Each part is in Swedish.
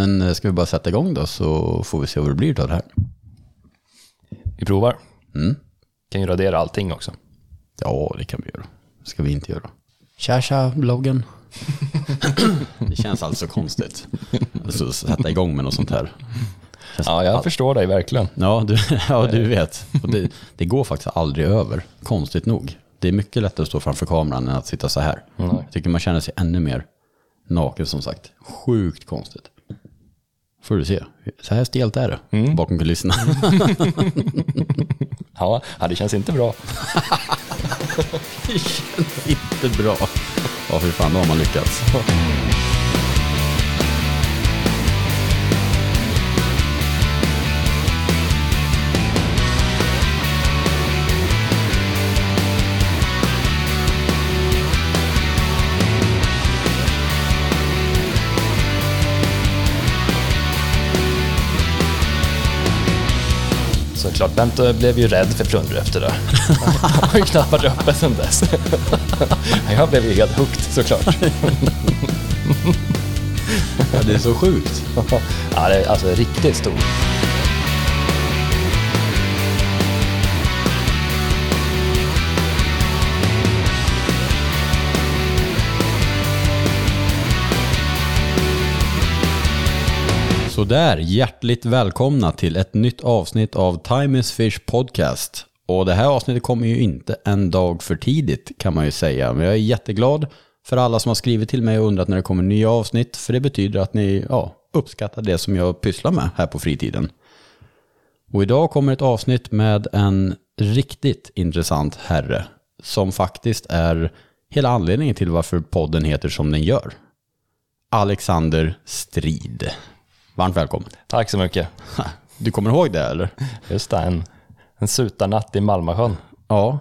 Men eh, ska vi bara sätta igång då så får vi se vad det blir av det här. Vi provar. Mm. Kan ju radera allting också. Ja, det kan vi göra. ska vi inte göra. Tja, tja, bloggen. det känns alltså konstigt. Alltså, sätta igång med något sånt här. Ja, jag förstår dig verkligen. Ja, du, ja, du vet. Det, det går faktiskt aldrig över, konstigt nog. Det är mycket lättare att stå framför kameran än att sitta så här. Jag tycker man känner sig ännu mer naken som sagt. Sjukt konstigt. Får du se. Så här stelt är det bakom kulisserna. Ja, ja, det känns inte bra. det känns inte bra. Ja, fy fan, då har man lyckats. Såklart, Bente blev ju rädd för plunder efter det. Han har ju knappt varit öppen sedan dess. Jag blev ju helt hooked såklart. Ja, det är så sjukt. Ja, det är alltså riktigt stort. Sådär, hjärtligt välkomna till ett nytt avsnitt av Time is Fish Podcast. Och det här avsnittet kommer ju inte en dag för tidigt kan man ju säga. Men jag är jätteglad för alla som har skrivit till mig och undrat när det kommer nya avsnitt. För det betyder att ni ja, uppskattar det som jag pysslar med här på fritiden. Och idag kommer ett avsnitt med en riktigt intressant herre. Som faktiskt är hela anledningen till varför podden heter som den gör. Alexander Strid. Varmt välkommen. Tack så mycket. Du kommer ihåg det eller? Just det, en, en sutarnatt i Malmasjön. Ja.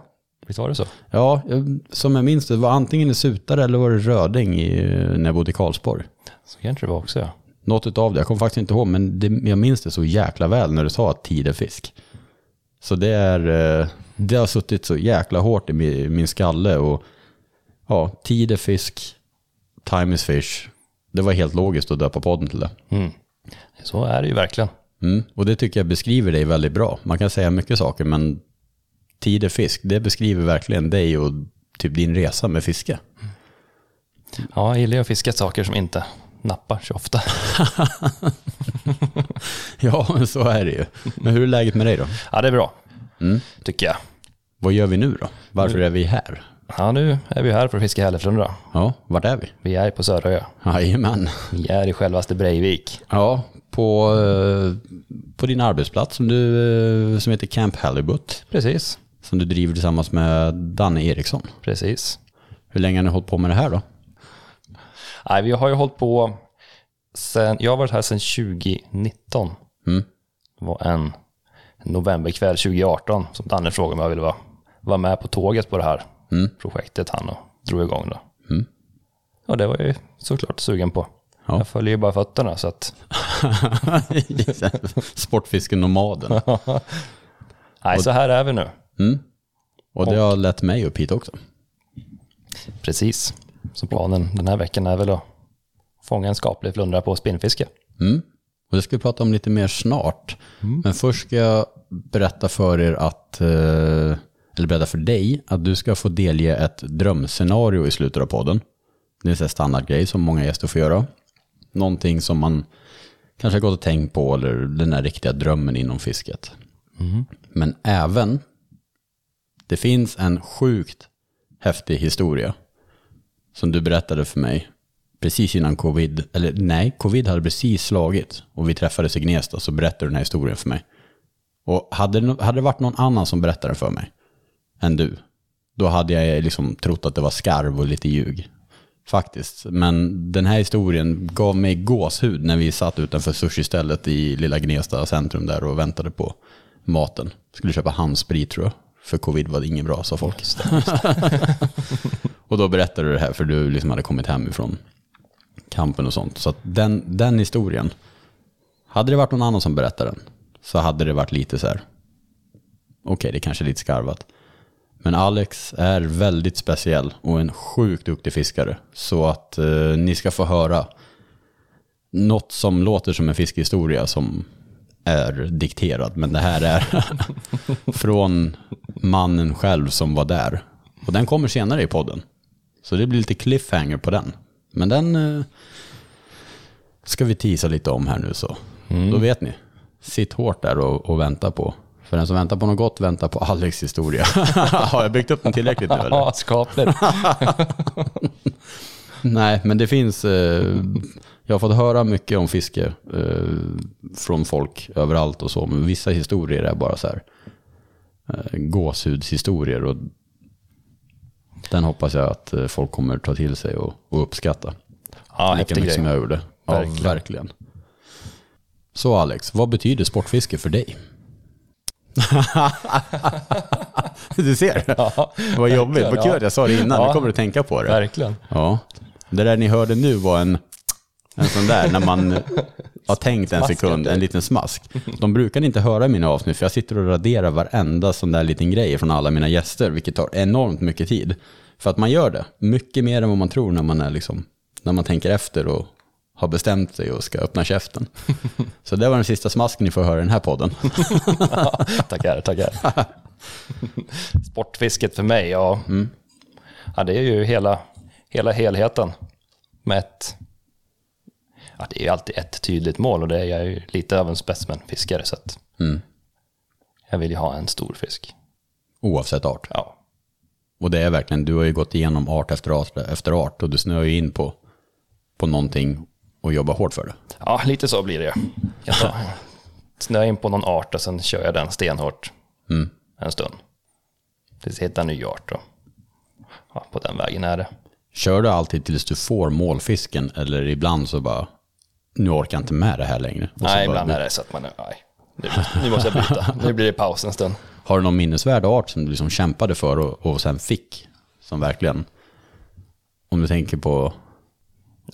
Visst var det så? Ja, som jag minns det, det var antingen i Sutare eller var det Röding i, när jag bodde i Karlsborg. Så kanske det var också, ja. Något utav det, jag kommer faktiskt inte ihåg, men det, jag minns det så jäkla väl när du sa att tid är fisk. Så det är, eh, det har suttit så jäkla hårt i min, min skalle och ja, tid är fisk, time is fish. Det var helt logiskt att döpa podden till det. Mm. Så är det ju verkligen. Mm. Och det tycker jag beskriver dig väldigt bra. Man kan säga mycket saker, men tid är fisk, det beskriver verkligen dig och typ din resa med fiske. Ja, jag gillar ju att fiska saker som inte nappar så ofta. Ja, så är det ju. Men hur är läget med dig då? Ja, det är bra. Tycker jag. Vad gör vi nu då? Varför är vi här? Ja, nu är vi här för att fiska hälleflundra. Ja, vart är vi? Vi är på Sörö. Jajamän. Vi är i självaste Breivik. Ja, på, eh, på din arbetsplats som, du, eh, som heter Camp Halibut. Precis, Som du driver tillsammans med Danne Eriksson. precis. Hur länge har ni hållit på med det här då? Nej, vi har ju hållit på sen, jag har varit här sedan 2019. Mm. Det var en novemberkväll 2018 som Danne frågade om jag ville vara, vara med på tåget på det här projektet han och drog igång då. Mm. Och det var jag ju såklart sugen på. Ja. Jag följer ju bara fötterna så att, Sportfiskenomaden. nej så här är vi nu. Mm. Och det har lett mig upp hit också. Precis. Så planen den här veckan är väl att fånga en skaplig flundra på spinnfiske. Mm. Och det ska vi prata om lite mer snart. Men först ska jag berätta för er att, eh, eller berätta för dig, att du ska få delge ett drömscenario i slutet av podden. Det är en standardgrej som många gäster får göra. Någonting som man kanske har gått och tänkt på, eller den här riktiga drömmen inom fisket. Men även, det finns en sjukt häftig historia som du berättade för mig precis innan covid, eller nej, covid hade precis slagit och vi träffades i Gnesta så berättade du den här historien för mig. Och hade, det- hade det varit någon annan som berättade den för mig än du, då hade jag liksom trott att det var skarv och lite ljug. Faktiskt. Men den här historien gav mig gåshud när vi satt utanför sushi-stället i lilla Gnesta centrum där och väntade på maten. Skulle köpa handsprit tror jag. För covid var det inget bra sa folk. och då berättade du det här för du liksom hade kommit hem ifrån kampen och sånt. Så att den, den historien, hade det varit någon annan som berättade den så hade det varit lite så här, okej det kanske är lite skarvat. Men Alex är väldigt speciell och en sjukt duktig fiskare. Så att eh, ni ska få höra något som låter som en fiskhistoria som är dikterad, men det här är från mannen själv som var där. Och den kommer senare i podden. Så det blir lite cliffhanger på den. Men den eh, ska vi tisa lite om här nu så. Då vet ni. Sitt hårt där och, och vänta på. För den som väntar på något gott väntar på Alex historia. Har jag byggt upp den tillräckligt nu eller? Ja, skapligt. Nej, men det finns... Eh, jag har fått höra mycket om fiske eh, från folk överallt och så, men vissa historier är bara så här eh, gåshudshistorier och den hoppas jag att folk kommer ta till sig och, och uppskatta. Ja, Lika mycket som jag gjorde. Ja, Verkligen. verkligen. Så Alex, vad betyder sportfiske för dig? du ser, Ja, vad jobbigt. Vad kul att jag sa det innan, nu Ja. kommer du tänka på det. verkligen. Ja, det där ni hörde nu var en, en sån där när man har tänkt en sekund, en liten smask. De brukar inte höra mina avsnitt för jag sitter och raderar varenda sån där liten grej från alla mina gäster, vilket tar enormt mycket tid. För att man gör det, mycket mer än vad man tror när man, är liksom, när man tänker efter och har bestämt sig och ska öppna käften. Så det var den sista smasken ni får höra i den här podden. tackar, tackar. Sportfisket för mig, ja. ja det är ju hela, hela helheten med ett... Ja, det är ju alltid ett tydligt mål och det är jag ju lite av en specimenfiskare så att Mm. jag vill ju ha en stor fisk. Oavsett art. Ja, Och det är verkligen, du har ju gått igenom art efter art efter art och du snöar ju in på, på någonting och jobbar hårt för det. ja lite så blir det. Jag kan ta, snöa in på någon art och sen kör jag den stenhårt Mm. en stund. Tills jag hittar en ny art och ja, på den vägen är det. Kör du alltid tills du får målfisken eller ibland så bara, nu orkar jag inte med det här längre. Och Nej, bara, ibland är det så att man, nej, nu, nu måste jag byta. Nu blir det paus en stund. Har du någon minnesvärd art som du liksom kämpade för och, och sen fick? Som verkligen, om du tänker på,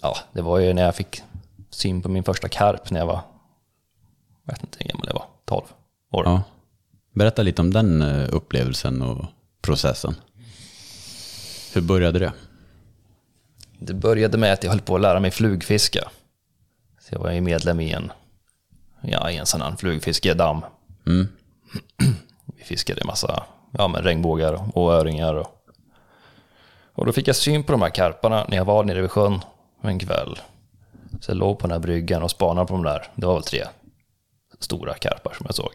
Ja, det var ju när jag fick syn på min första karp när jag var, jag vet inte hur gammal jag var, 12 år. ja. Berätta lite om den eh, upplevelsen och processen. Hur började det? Det började med att jag höll på att lära mig flugfiska. Så jag var ju medlem i en, ja, i en sån här flugfiskedamm. Mm. Vi fiskade en massa ja, men regnbågar och öringar. Och, och då fick jag syn på de här karparna när jag var nere vid sjön en kväll. Så jag låg på den här bryggan och spanade på de där. Det var väl tre stora karpar som jag såg.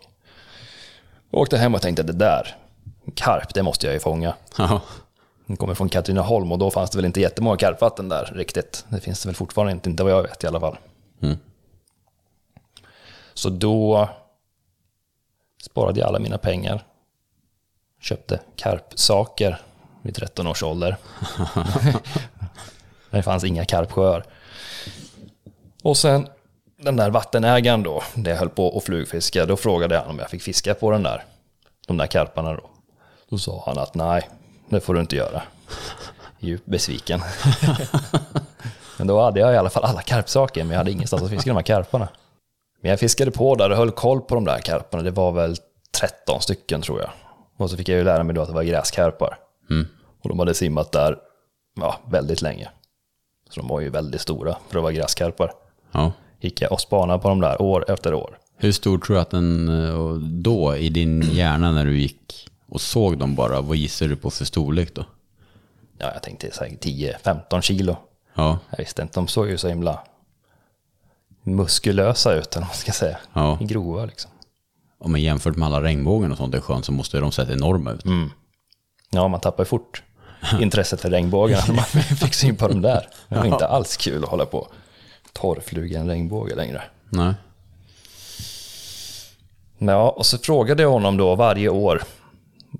Och åkte hem och tänkte det där, en karp, det måste jag ju fånga. Ja. Den kommer från Katrineholm och då fanns det väl inte jättemånga karpvatten där riktigt. Det finns det väl fortfarande inte, inte vad jag vet i alla fall. Mm. Så då sparade jag alla mina pengar. Köpte karpsaker vid 13 års ålder. det fanns inga karpsjöar. Och sen den där vattenägaren då, där jag höll på och flugfiska, då frågade jag om jag fick fiska på den där, de där karparna då. Då sa han att nej, det får du inte göra. Djupt besviken. men då hade jag i alla fall alla karpsaker, men jag hade ingenstans att fiska de här karparna. Men jag fiskade på där och höll koll på de där karparna. Det var väl 13 stycken tror jag. Och så fick jag ju lära mig då att det var gräskarpar. Och de hade simmat där ja, väldigt länge. Så de var ju väldigt stora för att vara gräskarpar. ja. Gick jag och spanade på dem där år efter år. Hur stor tror du att den, eh, då i din hjärna när du gick och såg dem bara, vad gissar du på för storlek då? Ja, jag tänkte här 10-15 kilo. Ja, Jag visste inte, de såg ju så himla muskulösa ut, eller vad man ska säga. Ja. Grova liksom. om man jämfört med alla regnbågen och sånt i sjön så måste de sett enorma ut. Ja, man tappar ju fort intresset för regnbågar när man fick syn på dem där. Det var inte alls kul att hålla på torrfluga en regnbåge längre. Nej. Ja, och så frågade jag honom då varje år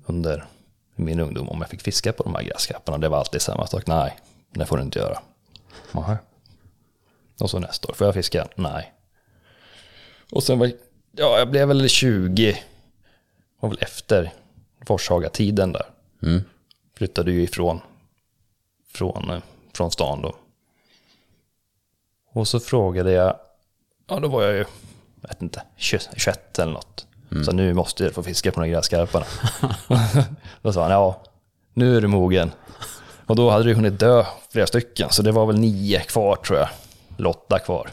under min ungdom om jag fick fiska på de här gräskarparna. Det var alltid samma sak. Nej, det får du inte göra. Nej. Och så nästa år, får jag fiska? Nej. Och sen var ja, jag blev väl 20, var väl efter Forshaga-tiden där. Mm. Flyttade ju ifrån från, eh, från stan då. Och så frågade jag, ja då var jag ju, vet inte, 20 21 eller något. Så nu måste jag få fiska på de gräskarparna. då sa han, ja, nu är du mogen. Och då hade det hunnit dö flera stycken, så det var väl nio kvar tror jag. Åtta kvar.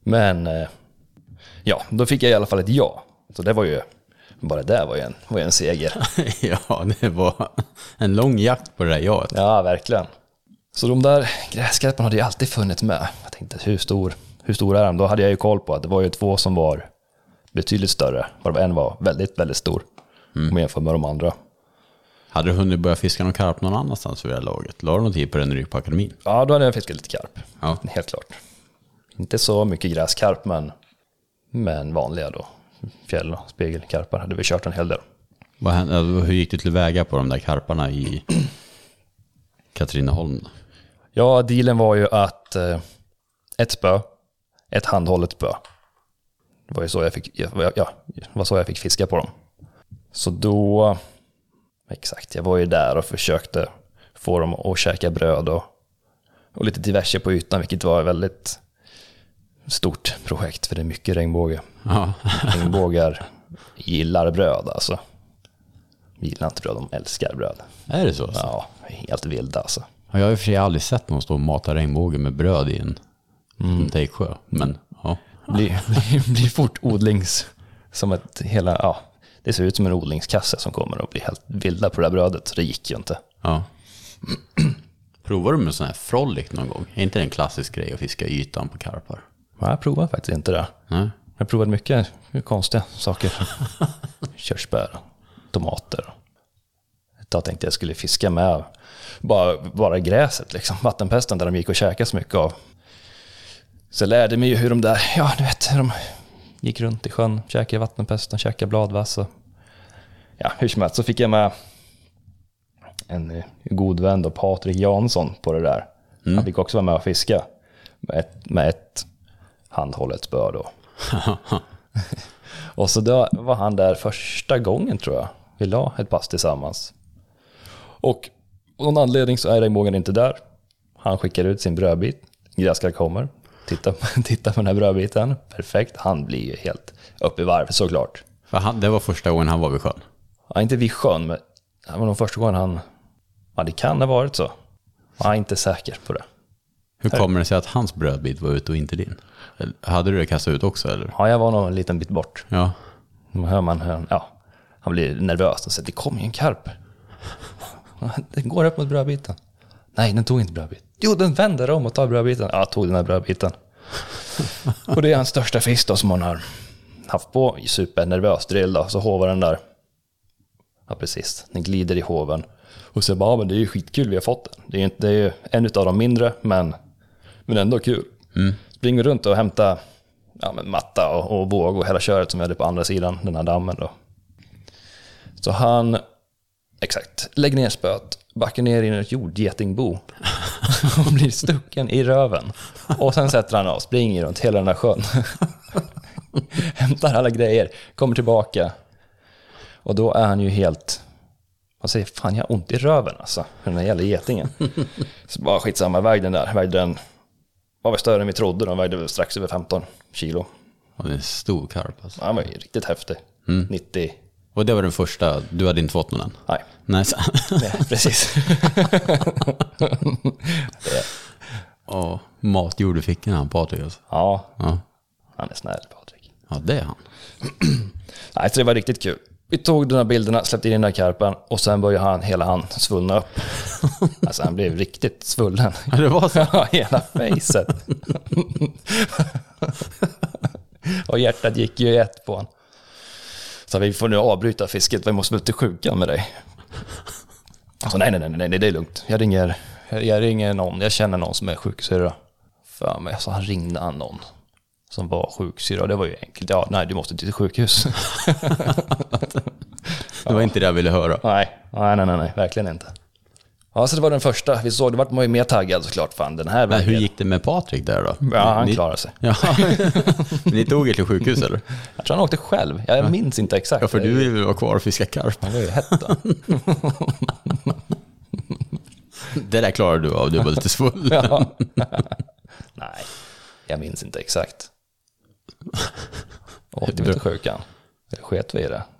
Men eh, ja, då fick jag i alla fall ett ja. Så det var ju, bara det var ju en, var ju en seger. ja, det var en lång jakt på det där jaet. Ja, verkligen. Så de där gräskarparna hade ju alltid funnits med. Jag tänkte, hur stor, hur stor är de? Då hade jag ju koll på att det var ju två som var betydligt större. Varav en var väldigt, väldigt stor. Om jag jämför med de andra. Hade du hunnit börja fiska någon karp någon annanstans vid det här laget? La du någon tid på den på akademin? Ja, då hade jag fiskat lite karp. Ja. Helt klart. Inte så mycket gräskarp, men, men vanliga då. Fjäll och spegelkarpar hade vi kört en hel del. Vad hände, alltså, hur gick du tillväga på de där karparna i Katrineholm? Ja, dealen var ju att eh, ett spö, ett handhållet spö. Det var ju så jag fick, ja, var så jag fick fiska på dem. Så då, exakt, jag var ju där och försökte få dem att käka bröd och, och lite diverse på ytan, vilket var väldigt stort projekt, för det är mycket regnbåge. Ja. Regnbågar gillar bröd alltså. Gillar inte bröd, de älskar bröd. Är det så? alltså? Ja, helt vilda alltså. Ja, Jag har i och för sig aldrig sett någon stå och mata regnbåge med bröd i en mm. tejksjö. Men ja. blir, blir, blir fort odlings... Som ett hela... Ja, det ser ut som en odlingskasse som kommer och blir helt vilda på det där brödet. Så det gick ju inte. ja. Provar du med sån här frolic någon gång? Är inte det en klassisk grej att fiska ytan på karpar? Men jag provar faktiskt inte det. Nej. Jag har provat mycket konstiga saker. Körsbär, tomater. Ett tag tänkte jag skulle fiska med bara, bara gräset, liksom. vattenpesten där de gick och käkade så mycket av. Så jag lärde mig ju hur de där, ja du vet, de gick runt i sjön, käkade vattenpesten, käkade bladvass och ja, hur som helst så fick jag med en eh, god vän då, Patrik Jansson på det där. Han fick också vara med och fiska med ett, med ett handhållet spö då. och så då var han där första gången tror jag. Vi la ett pass tillsammans. Och av någon anledning så är regnbågen inte där. Han skickar ut sin brödbit. Gräskar kommer. Titta, titta på den här brödbiten. Perfekt. Han blir ju helt upp i varv såklart. För han, det var första gången han var vid sjön. Ja, inte vid sjön, men det var nog första gången han... Ja, det kan ha varit så. Jag är inte säker på det. Hur kommer det sig att hans brödbit var ute och inte din? Hade du det kastat ut också eller? Ja, jag var nog en liten bit bort. Ja. Då hör man hur ja, han blir nervös och säger det kommer ju en karp. Den går upp mot brödbiten. Nej, den tog inte brödbiten. Jo, den vänder om och tar brödbiten. Ja, tog den här brödbiten. och det är hans största fisk då som han har haft på supernervös drill då. Så hovar den där. Ja, precis. Den glider i hoven. Och så bara, ja, men det är ju skitkul vi har fått den. Det är, inte, det är ju en av de mindre, men, men ändå kul. Springer runt och hämtar ja, men matta och, och våg och hela köret som vi hade på andra sidan den här dammen då. Så han, exakt, lägger ner spöet, backar ner i ett jordgetingbo och blir stucken i röven. Och sen sätter han av, springer runt hela den här sjön. Hämtar alla grejer, kommer tillbaka. Och då är han ju helt... Han säger fan jag har ont i röven alltså, När den gäller jävla getingen. Så bara skitsamma, väg den där. Vägde den, var väl större än vi trodde, den vägde väl strax över 15 kilo. Och det är en stor karp alltså. Han var ju riktigt häftig. 90, Och det var den första, du hade inte fått någon än? nej, Nej. nej precis. Ja, matjord i fickan han Patrik alltså. ja, Ja. han är snäll Patrik. ja, det är han. Nej, så det var riktigt kul. Vi tog de här bilderna, släppte in den där karpen och sen började han, hela han svullna upp. Alltså han blev riktigt svullen. Ja, det var så. Ja, hela facet. och hjärtat gick ju i ett på honom. Så vi får nu avbryta fisket, vi måste väl till sjukan med dig. Så nej, nej, nej, nej, nej, det är lugnt. Jag ringer, jag ringer någon, jag känner någon som är sjuksyrra. För mig, så han ringde han någon som var sjuksyrra. Det var ju enkelt. Ja, nej, du måste till sjukhus. Det var inte det jag ville höra. nej, nej, nej, nej, verkligen inte. Ja, så det var den första. Vi såg, det vart man ju mer taggad såklart. Fan, den här Men hur gick det med Patrik där då? Ja, han Ni- klarade sig. Ja. Ni tog er till sjukhus eller? Jag tror han åkte själv. Jag minns inte exakt. Ja, för du vill vara kvar och fiska karp? Han var ju hett då. Det där klarar du av, du var lite full. Ja. Nej, jag minns inte exakt. Åkte vi till sjukan? Eller sket vi i det?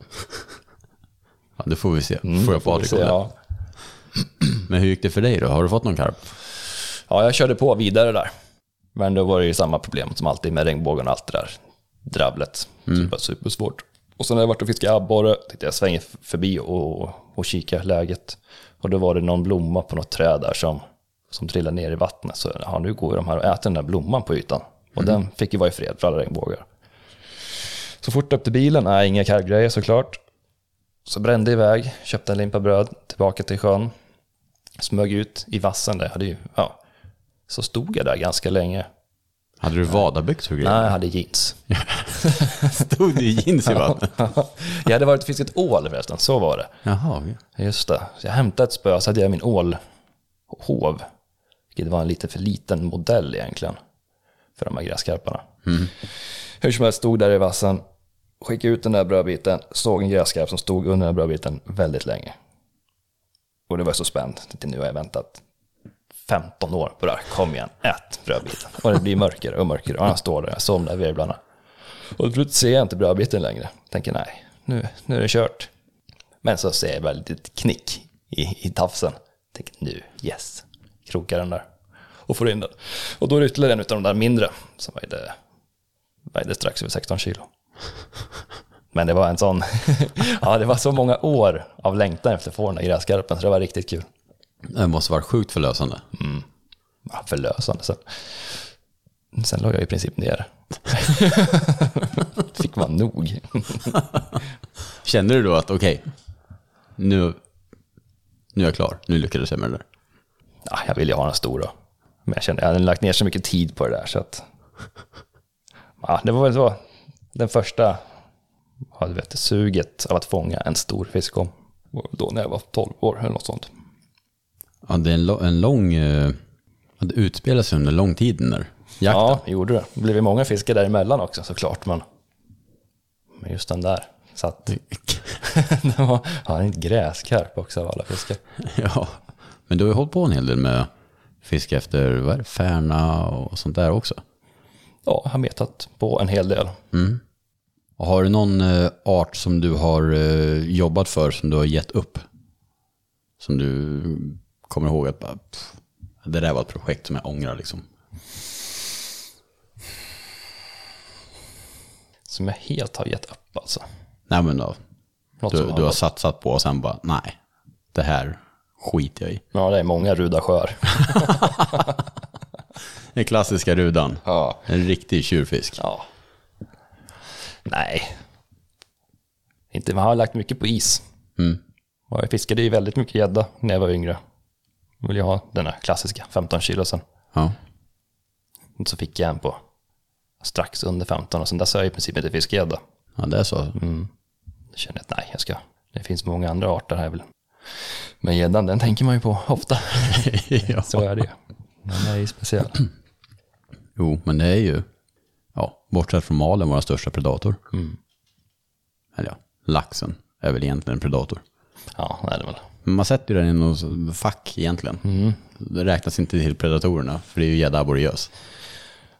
Ja, det får vi se. Mm, får jag Patrik se, det. ja. Men hur gick det för dig då? Har du fått någon karp? ja, jag körde på vidare där. Men då var det ju samma problem som alltid med regnbågen och allt det där drabblet. Så det var supersvårt. Och sen när jag varit och fiskat abborre tänkte jag svänga förbi och, och kika läget. Och då var det någon blomma på något träd där som, som trillade ner i vattnet. Så ja, nu går de här och äter den där blomman på ytan. Och den fick ju vara i fred för alla regnbågar. Så fort upp till bilen, nej inga karvgrejer såklart. Så brände iväg, köpte en limpa bröd, tillbaka till sjön. Smög ut i vassen där, hade ju, ja. Så stod jag där ganska länge. Hade du vadarbyxor? Nej, jag hade jeans. Stod du i jeans i vattnet? jag hade varit och fiskat ål förresten, så var det. Jaha. okej. Just det. Så jag hämtade ett spö, så hade jag min ålhov. Vilket var en lite för liten modell egentligen. För de här gräskarparna. Hur som helst, stod där i vassen. Skickade ut den där brödbiten. Såg en gräskarp som stod under den här brödbiten väldigt länge. Och det var så spänd. Till nu har jag väntat 15 år på det här. Kom igen, ät brödbiten. Och det blir mörkare och mörkare. Och han står där, jag de där virvlarna. Och till slut ser jag inte brödbiten längre. Tänker nej, nu, nu är det kört. Men så ser jag litet knick i, i tafsen. Tänker nu, yes. Krokar den där. Och får in den. Och då är det ytterligare en av de där mindre. Som vägde, vägde strax över 16 kilo. Men det var en sån, ja det var så många år av längtan efter att få den där gräskarpen. Så det var riktigt kul. Det måste varit sjukt förlösande. Ja, förlösande. Sen, sen la jag i princip ner. Fick vara nog. Kände du då att okej, nu, nu är jag klar, nu lyckades jag med det där? Ja, jag ville ju ha den stor då. Men jag kände jag hade lagt ner så mycket tid på det där så att... Ja, det var väl så. Den första ja, du vet, suget av att fånga en stor fisk kom. Och Då när jag var 12 år eller något sånt. Ja, det är en, en lång, eh, ja, det utspelar sig under lång tid den där jakten. Ja, det gjorde det. Det blev ju många fiskar däremellan också såklart. Men, men just den där satt... den var ja, en gräskarp också av alla fiskar. ja, men du har ju hållit på en hel del med fiske efter vad är det, färna och sånt där också. Ja, jag har metat på en hel del. Och har du någon eh, art som du har eh, jobbat för som du har gett upp? Som du kommer ihåg att bara, pff, det där var ett projekt som jag ångrar liksom. Som jag helt har gett upp alltså. Nej men då, du, du har har varit- satsat på och sen bara, nej, det här skiter jag i. Ja, det är många ruda sjöar. Den klassiska rudan. Ja. En riktig tjurfisk. Ja. Nej. Inte, man har lagt mycket på is. Mm. Och jag fiskade ju väldigt mycket gädda när jag var yngre. Då ville jag ha den här klassiska 15 kilo sen. Ja. Och så fick jag en på strax under 15 och sen dess har jag i princip inte fiskat gädda. ja, det är så. Jag kände att nej, jag ska. Det finns många andra arter här väl. Men gäddan, den tänker man ju på ofta. ja. Så är det ju. Den är ju speciell. Jo, men det är ju, ja, bortsett från malen, vår största predator. Eller ja, laxen är väl egentligen en predator. Ja, det är det väl. Men man sätter ju den i något fack egentligen. Det räknas inte till predatorerna, för det är ju gädda aboriös.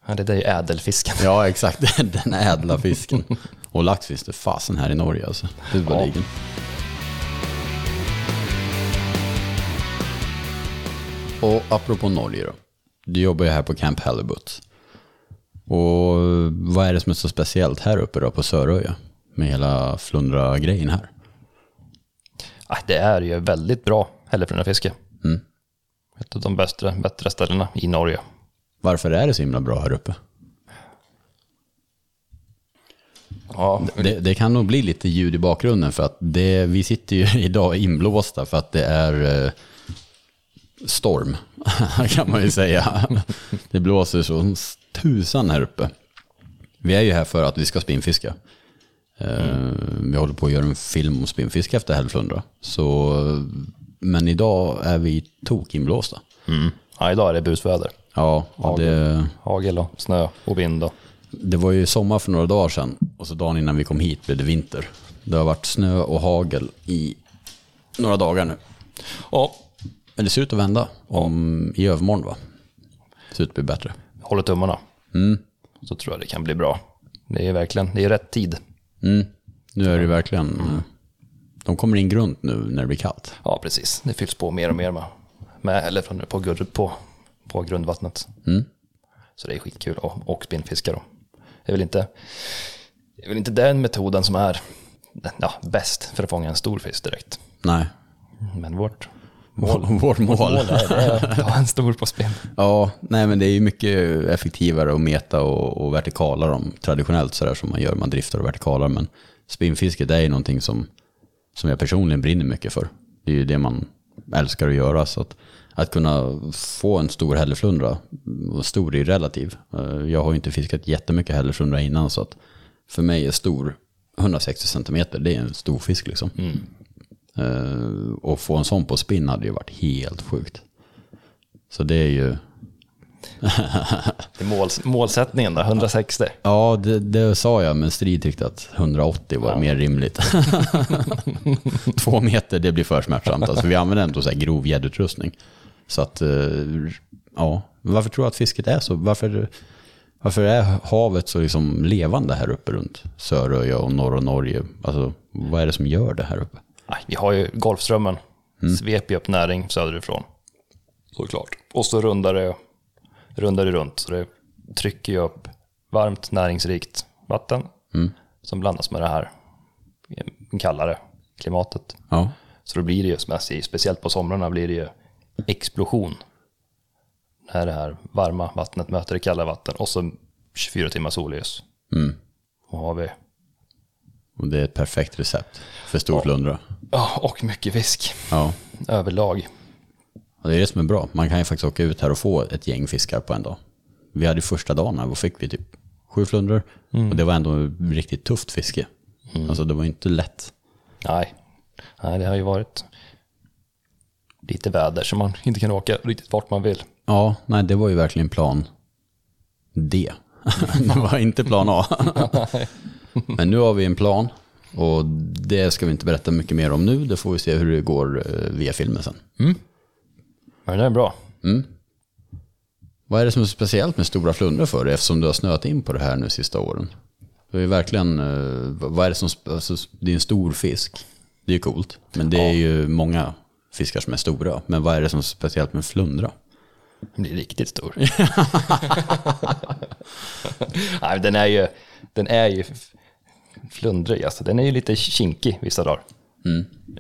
Ja, det där är ju ädelfisken. Ja, exakt. Den ädla fisken. Och lax finns det fasen här i Norge alltså. Huvudligen. Och apropå Norge då. Du jobbar ju här på Camp Halibut. Och vad är det som är så speciellt här uppe då på Söröja? Med hela flundra-grejen här. Ja, det är ju väldigt bra hälleflundrafiske. Mm. Ett av de bästa, bättre ställena i Norge. Varför är det så himla bra här uppe? Ja, Det, det kan nog bli lite ljud i bakgrunden för att det, vi sitter ju idag inblåsta för att det är eh, storm, kan man ju säga. Det blåser så tusan här uppe. Vi är ju här för att vi ska spinnfiska. Eh, Vi håller på att göra en film om spinnfiske efter hällflundra. Så, men idag är vi tokinblåsta. mm. ja, idag är det busväder. Ja, och det, Hagel och snö och vind. Och. Det var ju sommar för några dagar sedan och så dagen innan vi kom hit blev det vinter. Det har varit snö och hagel i några dagar nu. Ja, Men det ser ut att vända om, i övermorgon va? Det ser ut att bli bättre. håller tummarna. Mm. Så tror jag det kan bli bra. Det är verkligen, det är rätt tid. Mm. Nu är det verkligen, eh, de kommer in grunt nu när det blir kallt. Ja, precis. Det fylls på mer och mer med, med eller från, på, på, på grundvattnet. Mm. Så det är skitkul och, och spinnfiska då. Det är väl inte, det är väl inte den metoden som är ja, bäst för att fånga en stor fisk direkt. Nej, Men vårt mål. vårt mål. mål är, ha en stor på spinn. Ja, nej men det är ju mycket effektivare att meta och, och vertikala dem traditionellt sådär som man gör. Man driftar och vertikalar. Men spinnfisket är ju någonting som, som jag personligen brinner mycket för. Det är ju det man älskar att göra. Så att, att kunna få en stor hälleflundra, stor är relativ. Eh, Jag har ju inte fiskat jättemycket hälleflundra innan så att för mig är stor 160 centimeter, det är en stor fisk liksom. Eh, Och få en sån på spinn hade ju varit helt sjukt. Så det är ju, Det är mål, målsättningen där, 160. ja det, det sa jag men Strid tyckte att 180 var mer rimligt. Två meter det blir för smärtsamt. Alltså, vi använder ändå så här grov gäddutrustning. Så att, eh, ja, varför tror du att fisket är så? Varför, varför är havet så liksom levande här uppe runt Söröja och norra Norge? Alltså, vad är det som gör det här uppe? Vi har ju Golfströmmen, sveper ju upp näring söderifrån. Såklart. Och så rundar det, rundar det runt, så det trycker ju upp varmt näringsrikt vatten som blandas med det här kallare klimatet. Ja, Så då blir det ju, som jag säger, speciellt på somrarna blir det ju explosion. När det här varma vattnet möter det kalla vatten och så 24 timmar solljus. Mm. Och har vi, och det är ett perfekt recept för storflundra. ja, och mycket fisk Ja. överlag. Och det är det som är bra. Man kan ju faktiskt åka ut här och få ett gäng fiskar på en dag. Vi hade första dagen här, då fick vi typ sju flundror. Och det var ändå riktigt tufft fiske. Alltså det var inte lätt. Nej. Nej, det har ju varit lite väder så man inte kan åka riktigt vart man vill. Ja, nej det var ju verkligen plan D. det var inte plan A. Men nu har vi en plan. Och det ska vi inte berätta mycket mer om nu. Det får vi se hur det går eh, via filmen sen. Men det är bra. Vad är det som är speciellt med stora flundror för dig eftersom du har snöat in på det här nu sista åren? Det är verkligen, eh, vad är det som, alltså, det är en stor fisk. Det är ju coolt. Men det är ju många fiskar som är stora. Men vad är det som är speciellt med flundra? Den blir riktigt stor. Nej, den är ju, den är ju flundrig. Alltså. Den är ju lite kinkig vissa dagar.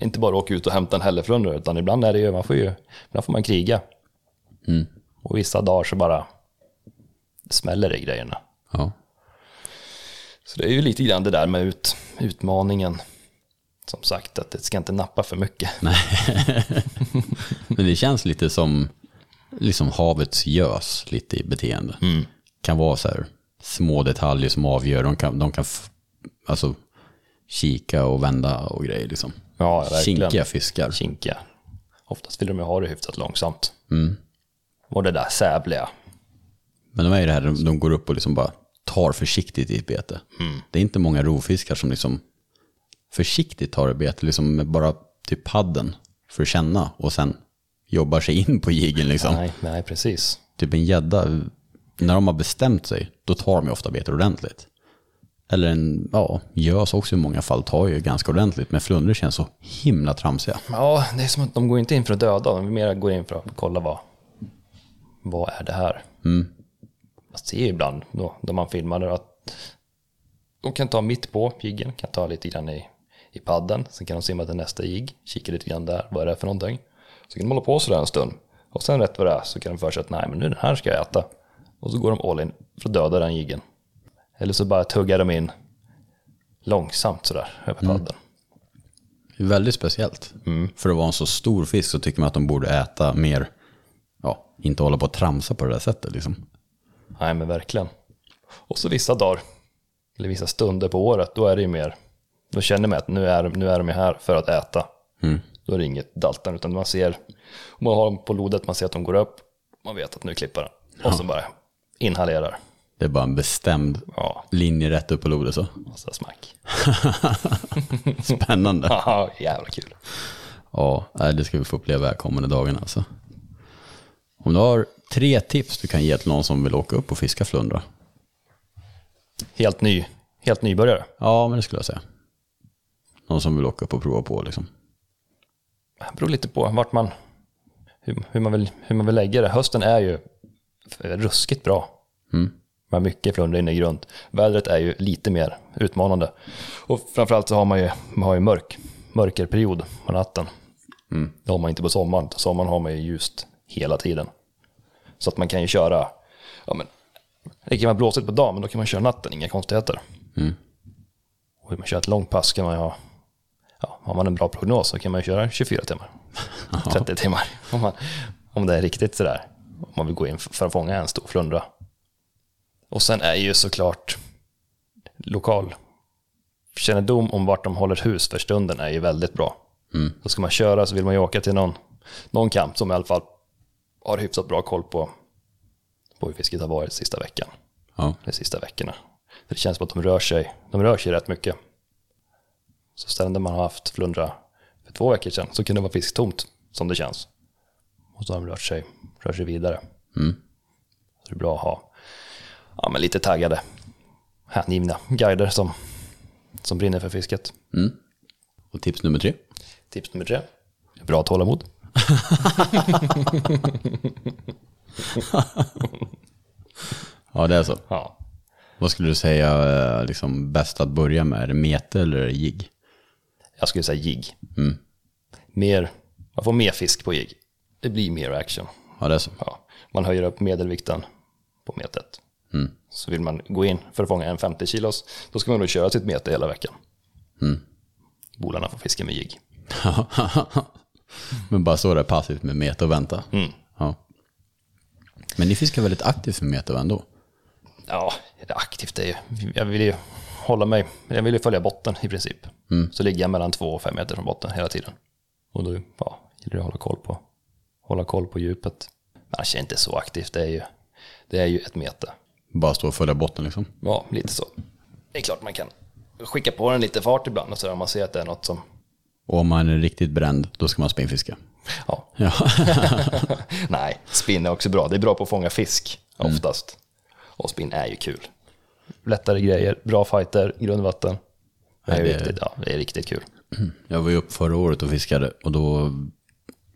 Inte bara åka ut och hämta en hälleflundra, utan ibland är det ju, man får ju, ibland får man kriga. Och vissa dagar så bara smäller det i grejerna. Ja. Så det är ju lite grann det där med ut, utmaningen. Som sagt, att det ska inte nappa för mycket. Men det känns lite som liksom havets gös lite i beteende. Kan vara så här små detaljer som avgör. De kan, de kan alltså, kika och vända och grejer liksom. Ja, verkligen. Kinkiga fiskar. Kinkiga. Oftast vill de ju ha det hyfsat långsamt. Och det där sävliga. Men de är ju det här, de, de går upp och liksom bara tar försiktigt i ett bete. Det är inte många rovfiskar som liksom försiktigt tar ett bete, liksom med bara typ padden för att känna och sen jobbar sig in på jigen liksom. Nej, nej, precis. Typ en gädda, när de har bestämt sig, då tar de ju ofta betet ordentligt. Eller en, ja, gös också i många fall tar ju ganska ordentligt, men flundror känns så himla tramsiga. Ja, det är som att de går inte in för att döda, de mer går in för att kolla vad, vad är det här. Man ser ju ibland då, då man filmar att de kan ta mitt på jiggen, kan ta lite grann i, i padden, sen kan de simma till nästa jigg, kika lite grann där, vad är det för någonting. Så kan de hålla på sådär en stund. Och sen rätt vad det är så kan de för sig att nej men nu den här ska jag äta. Och så går de all in för att döda den jiggen. Eller så bara tuggar de in långsamt sådär över padden. Det är väldigt speciellt. För att vara en så stor fisk så tycker man att de borde äta mer, ja, inte hålla på att tramsa på det där sättet liksom. Nej men verkligen. Och så vissa dagar, eller vissa stunder på året, då är det ju mer, då känner man att nu är, nu är de här för att äta. Då är det inget daltande, utan man ser, man har dem på lodet, man ser att de går upp, man vet att nu klipper den. Och så bara inhalerar. Det är bara en bestämd Ja, linje rätt upp på lodet så. och så smack. Spännande. Haha, jävla kul. Ja, det ska vi få uppleva här kommande dagarna alltså. Om du har tre tips du kan ge till någon som vill åka upp och fiska flundra. Helt ny, helt nybörjare. Ja, men det skulle jag säga. Någon som vill åka upp och prova på liksom. Det beror lite på vart man, hur, hur, man vill, hur man vill lägga det. Hösten är ju ruskigt bra Man har mycket flundra inne i grund. Vädret är ju lite mer utmanande. Och framförallt så har man ju, man har ju mörk, mörkerperiod på natten. Det har man inte på sommaren. På sommaren har man ju ljust hela tiden. Så att man kan ju köra, ja men, det kan vara blåsigt på dagen, men då kan man köra natten, inga konstigheter. Och vill man köra ett långt pass kan man ju ha, ja, har man en bra prognos så kan man ju köra 24 timmar. 30 timmar. Om, man, om det är riktigt sådär. Om man vill gå in för att fånga en stor flundra. Och sen är ju såklart lokal kännedom om vart de håller hus för stunden är ju väldigt bra. Så ska man köra så vill man ju åka till någon, någon kamp som i alla fall har hyfsat bra koll på, på hur fisket har varit sista veckan. Ja. De sista veckorna. För det känns som att de rör sig, de rör sig rätt mycket. Så ställen där man har haft flundra för två veckor sedan så kunde det vara fisktomt som det känns. Och så har de rört sig, rört sig vidare. Så det är bra att ha ja, men lite taggade, hängivna guider som, som brinner för fisket. Och tips nummer tre. Tips nummer tre. Bra tålamod. Ja, det är så. Ja. Vad skulle du säga eh, liksom, bäst att börja med? Är det mete eller jigg? Jag skulle säga jigg. Mer, man får mer fisk på jigg. Det blir mer action. Ja, det är så. Ja. Man höjer upp medelvikten på metet. Så vill man gå in för att fånga en 50 kilos, då ska man nog köra sitt mete hela veckan. Bolarna får fiska med jigg. Men bara stå där passivt med mete och vänta. Ja. Men ni fiskar väldigt aktivt med mete ändå? Ja, aktivt det är ju. Jag vill ju hålla mig, jag vill ju följa botten i princip. Så ligger jag mellan två och fem meter från botten hela tiden. Och då ja, gäller det att hålla koll på, hålla koll på djupet. Men Annars är inte så aktivt, det är ju, det är ju ett mete. Bara stå och följa botten liksom? Ja, lite så. Det är klart man kan skicka på den lite fart ibland och så där, om man ser att det är något som, Och om man är riktigt bränd, då ska man spinnfiska? ja. Ja. Nej, spinn är också bra. Det är bra på att fånga fisk oftast. Och spinn är ju kul. Lättare grejer, bra fighter, grundvatten. Det är, Ja, det är- riktigt, ja, det är riktigt kul. Jag var ju upp förra året och fiskade och då,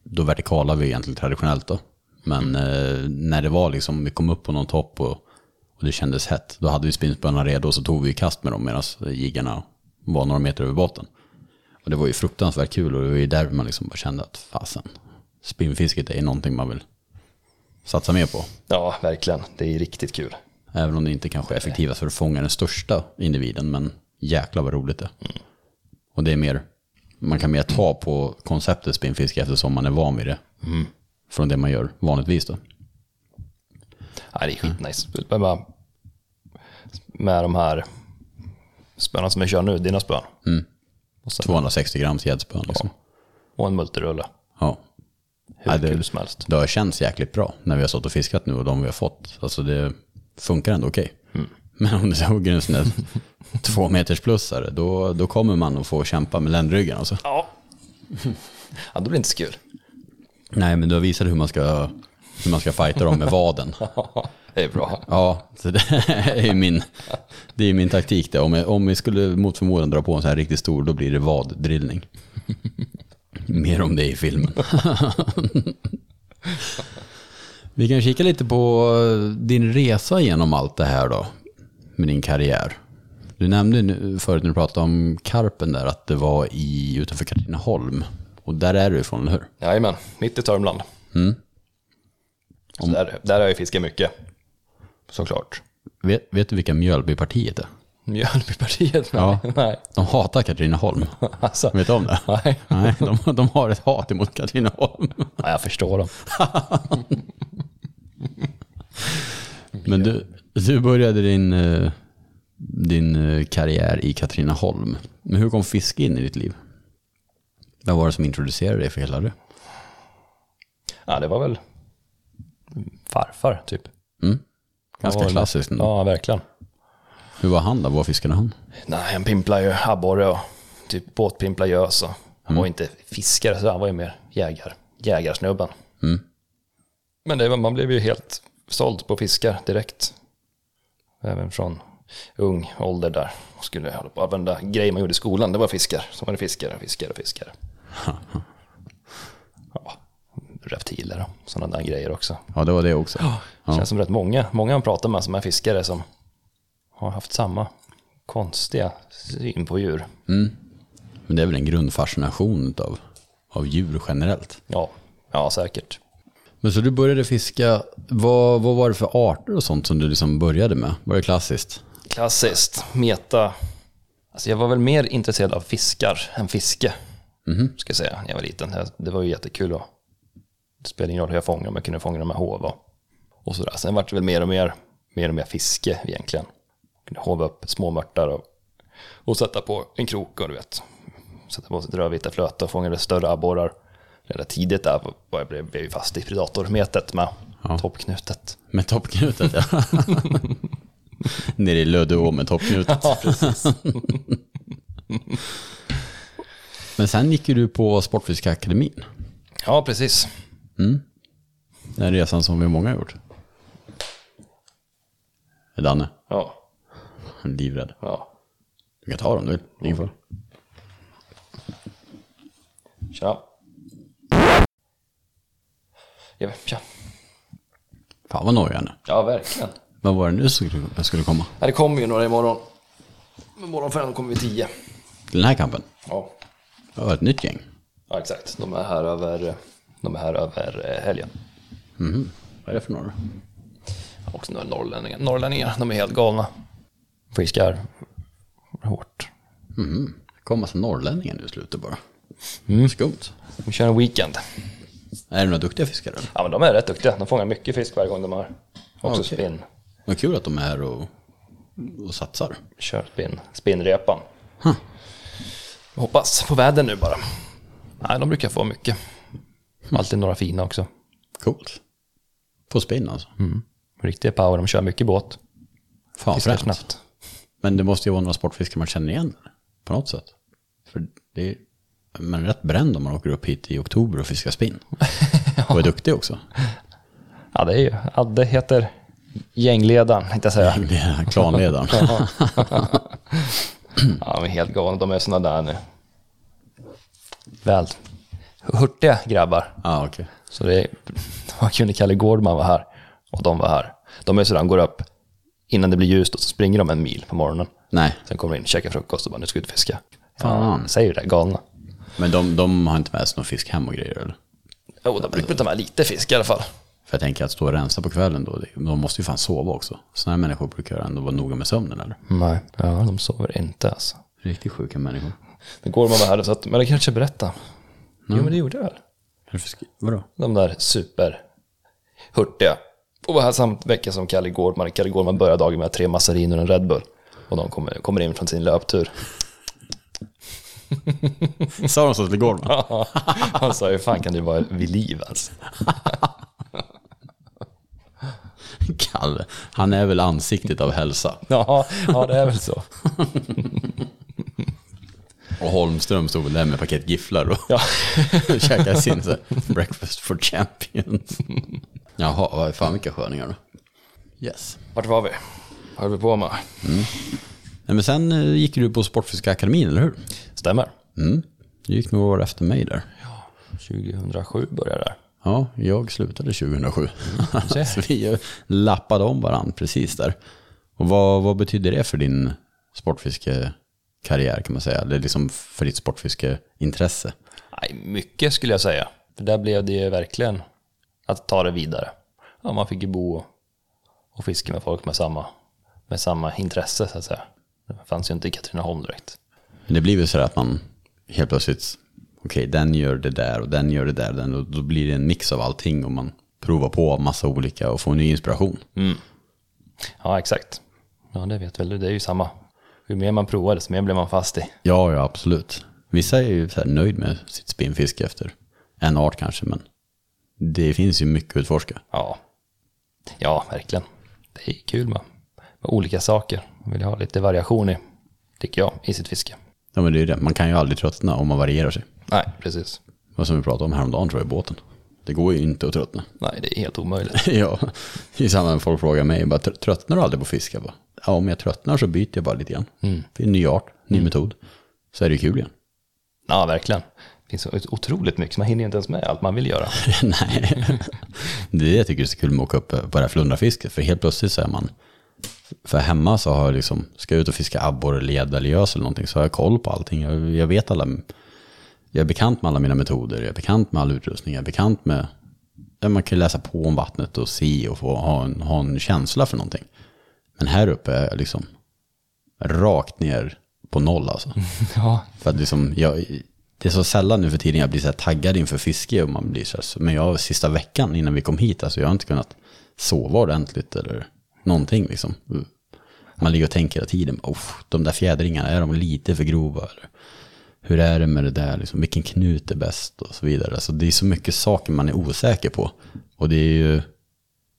då vertikalade vi egentligen traditionellt då. Men eh, när det var liksom, vi kom upp på någon topp och, och det kändes hett, då hade vi spinnspöna redo och så tog vi kast med dem medan jiggarna var några meter över botten. Och det var ju fruktansvärt kul och det var ju där man liksom bara kände att fasen, spinnfisket är någonting man vill satsa mer på. Ja, verkligen. Det är riktigt kul. Även om det inte kanske är effektivast för att fånga den största individen, men jäklar vad roligt det är. Och det är mer, man kan mer ta på konceptet spinnfiske eftersom man är van vid det. Från det man gör vanligtvis då. Ja, det är skitnice. Bara Med de här spöna som jag kör nu, dina spön. Sen, 260 grams gäddspön liksom. och en multirulle. Ja. Hur Ja, det- kul som helst. Det har känts jäkligt bra när vi har stått och fiskat nu och de vi har fått. Alltså det funkar ändå okej. Men om det hugger en sån där två meters plussare, då, då kommer man att få kämpa med ländryggen alltså. Ja. ja, då blir det inte så kul. Nej, men du har visat hur man ska, hur man ska fighta dem med vaden. det är bra. Ja, så det är min, det är min taktik det. Om, jag, om vi skulle mot förmodan dra på en så här riktigt stor, då blir det vaddrillning. Mer om det i filmen. vi kan kika lite på din resa genom allt det här då, med din karriär. Du nämnde nu- förut när du pratade om Karpen där, att det var i, utanför Katrineholm. Och där är du ifrån, eller hur? Jajamän, mitt i Törnbland. Så där, där har jag fiskat mycket. Såklart. Vet, vet du vilka Mjölbypartiet är? Mjölbypartiet? Ja. Nej. De hatar Katrineholm. Alltså, Vet du om det? nej. Nej, de, de har ett hat emot Katrineholm. Ja, jag förstår dem. Men du, du började din, eh, din eh, karriär i Katrineholm. Men hur kom fiske in i ditt liv? Vad var det som introducerade dig för hela det? Ja, det var väl farfar, typ. Ganska Ja, klassiskt. ändå. Ja, verkligen. Hur var han då? Vad fiskade han? Nej, han pimplar ju abborre och typ båtpimplar gös. Och han var inte fiskare, så han var ju mer jägar, jägarsnubben. Men det var, man blev ju helt såld på fiskar direkt. Även från ung ålder där. Och skulle hålla på varenda grej man gjorde i skolan, det var fiskar. Så var det fiskare, fiskare, fiskare. Ja, reptiler och sådana grejer också. Ja, det var det också. Det känns som rätt många, många man pratar med som är fiskare som har haft samma konstiga syn på djur. Men det är väl en grundfascination av, av djur generellt. Ja, ja säkert. Men så du började fiska, vad, vad var det för arter och sånt som du liksom började med? Var det klassiskt? Klassiskt, meta. Alltså jag var väl mer intresserad av fiskar än fiske. Ska jag säga, när jag var liten. Det var ju jättekul. Och det spelade ingen roll hur jag fångade, om jag kunde fånga dem med hov och, sådär. Sen vart det väl mer och mer, mer och mer fiske egentligen. Jag kunde hova upp små mörtar och, och sätta på en krok och du vet. Sätta på rödvita flöte och fångade större abborrar. Redan tidigt där var jag blev, ju fast i predatormetet med toppknutet. Med toppknutet ja. Nere i Löddeå med toppknutet. Ja, precis. Men sen gick ju du på Sportfiskaakademin. Ja, precis. Den resan som vi många har gjort. Är Danne? Ja, Han är livrädd. ja. Du kan ta dem du vill. Ingen fara. Tja. Ja, tja. Fan vad nojig han är. ja, verkligen. Vad var det nu som skulle- komma? Ja, det kommer ju några imorgon. Imorgon fem kommer vi tio. Till den här kampen? Ja. Det var ett nytt gäng. ja, exakt. De är här över, de är här över eh, helgen. Vad är det för några? Också några norrlänningar. Norrlänningar, de är helt galna. Fiskar hårt. Det kom massa norrlänningar nu i slutet bara. Skumt. De kör en weekend. Är det några duktiga fiskare? eller? Ja, men de är rätt duktiga. De fångar mycket fisk varje gång de har. Också Okej. spinn. Vad kul att de är här och, och satsar. Kör spinn. Spinnrepan. Hoppas på väder nu bara. Nej, de brukar få mycket. Alltid några fina också. Coolt. På spinn alltså. Riktiga power. De kör mycket båt. Fan snabbt. Men det måste ju vara några sportfiskare man känner igen på något sätt. För det är, man är rätt bränd om man åker upp hit i oktober och fiskar spinn. Och är duktig också. Ja, det är ju. Ja, det heter gängledaren, tänkte jag säga. Är klanledaren. Ja, men helt galna. De är såna där nu. Väl hurtiga grabbar. Ja, okej. Så det man kunde Kalle Gårdman var här och de var här. De är sådär, de går upp innan det blir ljust och så springer de en mil på morgonen. Nej, Sen kommer de in, käkar frukost och bara nu ska vi ut och fiska. Fan. Ja, säger det, galna. men de, de har inte med sig någon fisk hem och grejer eller? Jo, de brukar ta med lite fisk i alla fall. För jag tänker att stå och rensa på kvällen då, det- de måste ju fan sova också. Sådana här människor brukar ändå vara noga med sömnen eller? Nej, ja, de sover inte alltså. Riktigt sjuka människor. Men Gårdman var här så att, men det kanske berätta. Jo, men det gjorde jag väl. Vadå? De där super hurtiga. Och var här samma vecka som Kalle Gårdman. Kalle Gårdman började dagen med tre massariner och en Red Bull. Och de kommer, kommer in från sin löptur. Sa de så till Gårdman? Han sa hur fan kan du vara vid liv alltså? Kalle, han är väl ansiktet av hälsa. Ja, ja, det är väl så. Och Holmström stod väl där med paket gifflar och Ja. käkade sin så breakfast for champions. Jaha, vad fan vilka sköningar då. Yes. Vart var vi? Vad höll vi på med? Nej, men sen eh, gick du på Sportfiskaakademin, eller hur? Stämmer. Mm. Du gick några år efter mig där. 2007 började det. Ja, jag slutade 2007. ser. så vi lappade om varandra precis där. Och vad, vad betyder det för din sportfiskekarriär kan man säga? Eller liksom för ditt sportfiskeintresse? Nej, mycket skulle jag säga. För där blev det ju verkligen att ta det vidare. Ja, man fick ju bo och fiska med folk med samma, med samma intresse så att säga. Det fanns ju inte i Katrineholm direkt. Men det blir väl så att man helt plötsligt, okej den gör det där och den gör det där. Den, och då blir det en mix av allting och man provar på massa olika och får ny inspiration. Ja, exakt. Ja, det vet väl du. Det är ju samma. Ju mer man provar, desto mer blir man fast i. Ja, ja absolut. Vissa är ju nöjd med sitt spinnfiske efter en art kanske, men det finns ju mycket att utforska. Ja, ja verkligen. Det är kul med, med olika saker. Man vill ha lite variation i, tycker jag, i sitt fiske. Ja, men det är ju det. Man kan ju aldrig tröttna om man varierar sig. Nej, precis. Vad som vi pratade om häromdagen tror jag i båten. Det går ju inte att tröttna. Nej, det är helt omöjligt. ja, är samma när folk frågar mig, bara, "Tr- tröttnar du aldrig på fisk? Jag bara, ja, om jag tröttnar så byter jag bara lite grann. Det är en ny art, ny metod. Så är det ju kul igen. Ja, verkligen. Det finns otroligt mycket, man hinner inte ens med allt man vill göra. Nej, det är det jag tycker är så kul med att åka upp på det här flundrafisket. För helt plötsligt så är man, för hemma så har jag liksom, ska jag ut och fiska abborre, leda eller gös eller någonting så har jag koll på allting. Jag, jag vet alla, jag är bekant med alla mina metoder, jag är bekant med all utrustning, jag är bekant med, man kan läsa på om vattnet och se och få ha en, ha en känsla för någonting. Men här uppe är jag liksom rakt ner på noll alltså. Ja, För att liksom, jag, det är så sällan nu för tiden jag blir så här taggad inför fiske och man blir så här, men jag sista veckan innan vi kom hit, alltså jag har inte kunnat sova ordentligt eller någonting liksom. Man ligger och tänker hela tiden, de där fjädringarna, är de lite för grova? Eller, hur är det med det där, liksom, vilken knut är bäst och så vidare. Alltså det är så mycket saker man är osäker på. Och det är ju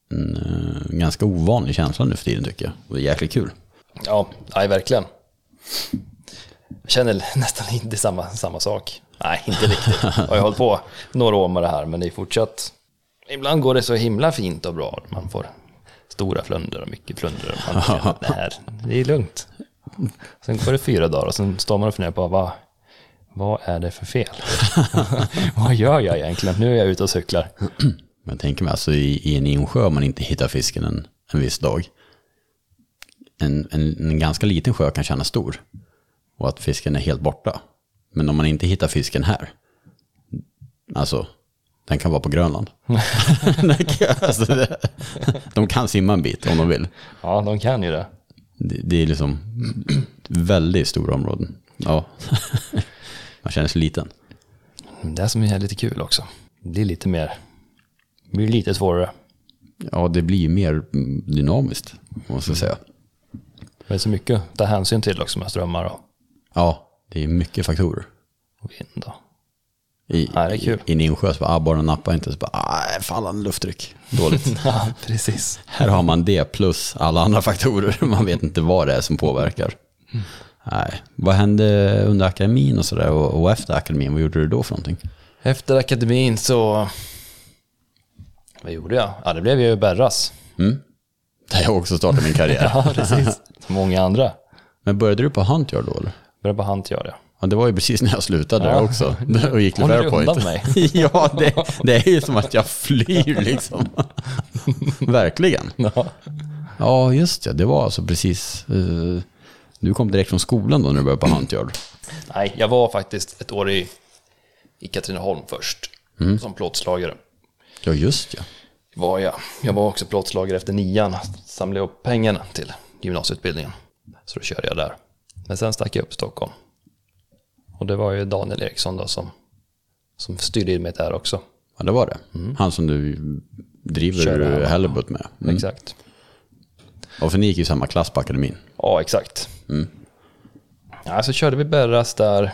en, eh, ganska ovanlig känsla nu för tiden tycker jag. Och det är jäkligt kul. ja nej, verkligen. Jag känner nästan inte samma, samma sak. Nej, inte riktigt. Jag har hållit på några år med det här, men det är fortsatt... Ibland går det så himla fint och bra. Man får stora flundor och mycket flundor. och Man känner att det, här, det är lugnt. Sen går det fyra dagar och sen står man och funderar på vad, vad är det för fel? vad gör jag egentligen? Nu är jag ute och cyklar. Men jag tänker mig alltså i, i en insjö om man inte hittar fisken en, en viss dag. En, en, en ganska liten sjö kan kännas stor. Och att fisken är helt borta. Men om man inte hittar fisken här. Alltså, den kan vara på Grönland. Alltså, det, de kan simma en bit om de vill. Ja, de kan ju det. Det, det är liksom väldigt stora områden. Ja, man känner sig liten. Det som är lite kul också. Det blir lite mer, blir lite svårare. Ja, det blir mer mm, dynamiskt, måste jag säga. Det är så mycket att ta hänsyn till också med strömmar och, Ja, det är mycket faktorer. vind. Och. I, Ja, det är kul. I, i en insjö så bara, ah, bara nappar inte, så bara, ah, fallande lufttryck. Dåligt. Ja, precis. Här har man det plus alla andra faktorer. Man vet inte vad det är som påverkar. Nej. Vad hände under akademin och sådär och, och efter akademin? Vad gjorde du då för någonting? Efter akademin så... Vad gjorde jag? Ja, det blev ju Berras. Mm. Där jag också startade min karriär. Ja, precis. Som många andra. Men började du på Huntyard då eller? Började på Hantgör, ja. Ja, det var ju precis när jag slutade Ja. också. Och gick till Fairpoint. undan mig? ja, det, det är ju som att jag flyr liksom. Verkligen. Ja. Ja, just det. Det var alltså precis... eh, du kom direkt från skolan då när du började på Huntyard. Nej, jag var faktiskt ett år i, i Katrineholm först. Som plåtslagare. Ja, just ja. Var jag. jag var också plåtslagare efter nian. Samlade upp pengarna till gymnasieutbildningen. Så då körde jag där. Men sen stack jag upp Stockholm. Och det var ju Daniel Eriksson då som, som styrde in mig där också. Ja, det var det. Han som du driver Körde. Halibut med. Mm. Exakt. Och för ni gick ju samma klass på akademin. Ja, exakt. Ja, så körde vi Berras där.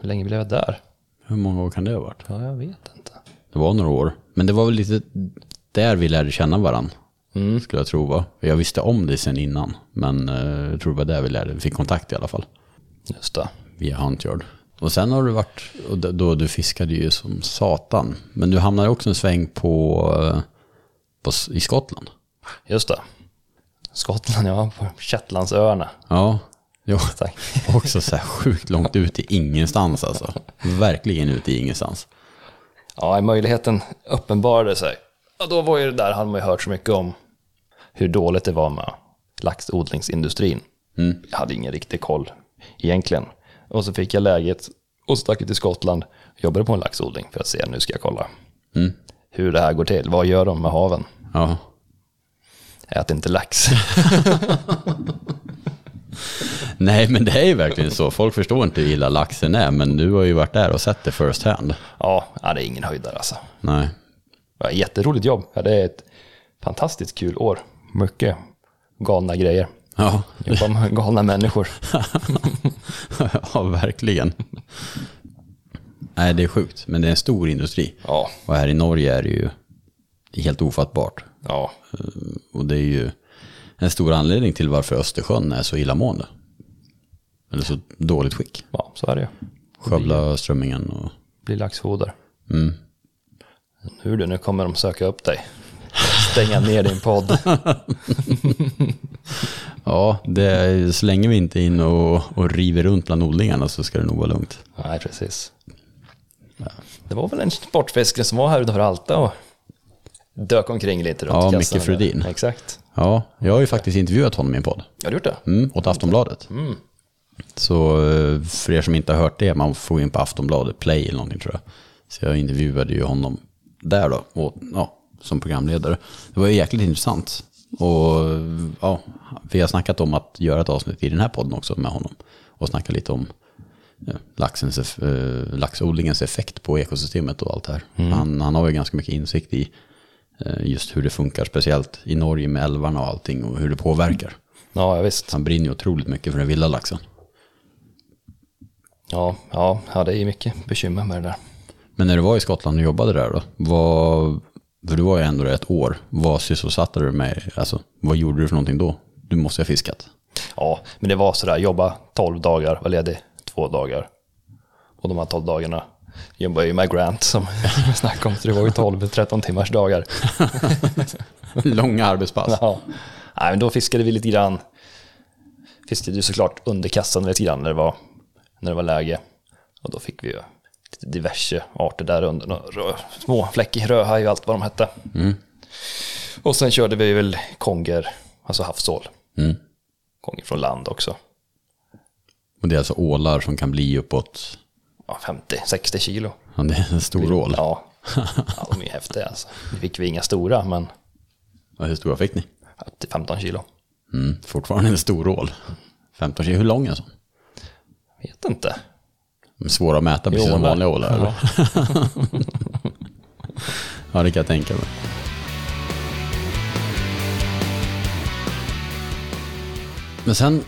Hur länge blev jag där? Hur många år kan det ha varit? Ja, jag vet inte. Det var några år. Men det var väl lite där vi lärde känna varandra. Skulle jag tro va? Jag visste om det sen innan. Men eh, jag tror det var där vi lärde, fick kontakt i alla fall. Just det. Via Huntyard. Och sen har du varit, och då, du fiskade ju som satan. Men du hamnade också en sväng på, eh, på i Skottland. Just det. Skottland, ja, på Shetlandsöarna. Ja, jo. Tack. Också så här sjukt långt ut i ingenstans alltså. Verkligen ut i ingenstans. Ja, möjligheten uppenbarade sig. Ja, då var ju det där, hade man ju hört så mycket om hur dåligt det var med laxodlingsindustrin. Jag hade ingen riktig koll egentligen. Och så fick jag läget och stack till Skottland. Jobbade på en laxodling för att se, nu ska jag kolla hur det här går till. Vad gör de med haven? Ja. Ät inte lax. Nej, men det är ju verkligen så. Folk förstår inte hur illa laxen är, men du har ju varit där och sett det first hand. ja, det är ingen höjdare alltså. Nej. Ja, jätteroligt jobb. Ja, det är ett fantastiskt kul år. Mycket galna grejer. Ja, Jobba med galna människor. ja verkligen. Nej, det är sjukt, men det är en stor industri. Ja, Och här i Norge är det ju helt ofattbart. ja, Och det är ju en stor anledning till varför Östersjön är så illamående. Eller så dåligt skick. ja, så är det ju. Skövla strömmingen och... Blir laxfoder. Mm. Hur du, nu kommer de söka upp dig. Stänga ner din podd. Ja, det är, så länge vi inte är inne och, och river runt bland odlingarna så ska det nog vara lugnt. Nej, precis. Det var väl en sportfiskare som var här utanför Alta och dök omkring lite runt Ja, kassan Micke där. Fredin. Exakt. Ja, jag har ju faktiskt intervjuat honom i en podd. Har du gjort det? Mm, åt Aftonbladet. Så eh, för er som inte har hört det, man får in på Aftonbladet Play eller någonting tror jag. Så jag intervjuade ju honom där då, och, ja, som programledare. Det var ju jäkligt intressant. Och ja, vi har snackat om att göra ett avsnitt i den här podden också med honom. Och snacka lite om ja, laxens, eh, laxodlingens effekt på ekosystemet och allt det här. Han, han har ju ganska mycket insikt i eh, just hur det funkar, speciellt i Norge med älvarna och allting och hur det påverkar. Ja, ja, visst. Han brinner ju otroligt mycket för den vilda laxen. Ja, ja, ja, det är mycket bekymmer med det där. Men när du var i Skottland och jobbade där då, vad, för du var ju ändå där ett år, vad sysselsatte du med, alltså vad gjorde du för någonting då? Du måste ha fiskat. Ja, men det var sådär, jobba 12 dagar, var ledig två dagar. Och de här 12 dagarna jobbade jag ju med Grant som vi snackade om, så det var ju 12-13 timmars dagar. Långa arbetspass. Ja. Nej, men då fiskade vi lite grann. Fiskade ju såklart under kassan lite grann när det var, när det var läge. Och då fick vi ju lite diverse arter där under. Rö, små fläckig rödhaj och allt vad de hette. Och sen körde vi väl konger, alltså havsål. Mm. Konger från land också. Och det är alltså ålar som kan bli uppåt, Ja, 50-60 kilo. ja, det är en stor ål. Ja. ja, de är häftiga alltså. Nu fick vi inga stora, men Ja, hur stora fick ni? upp till 15 kilo. Mm, fortfarande en stor ål. 15 kilo, hur lång är en sån? Vet inte. De är Svåra att mäta, precis som vanliga ålar eller? Ja, det kan jag tänka mig. Men sen,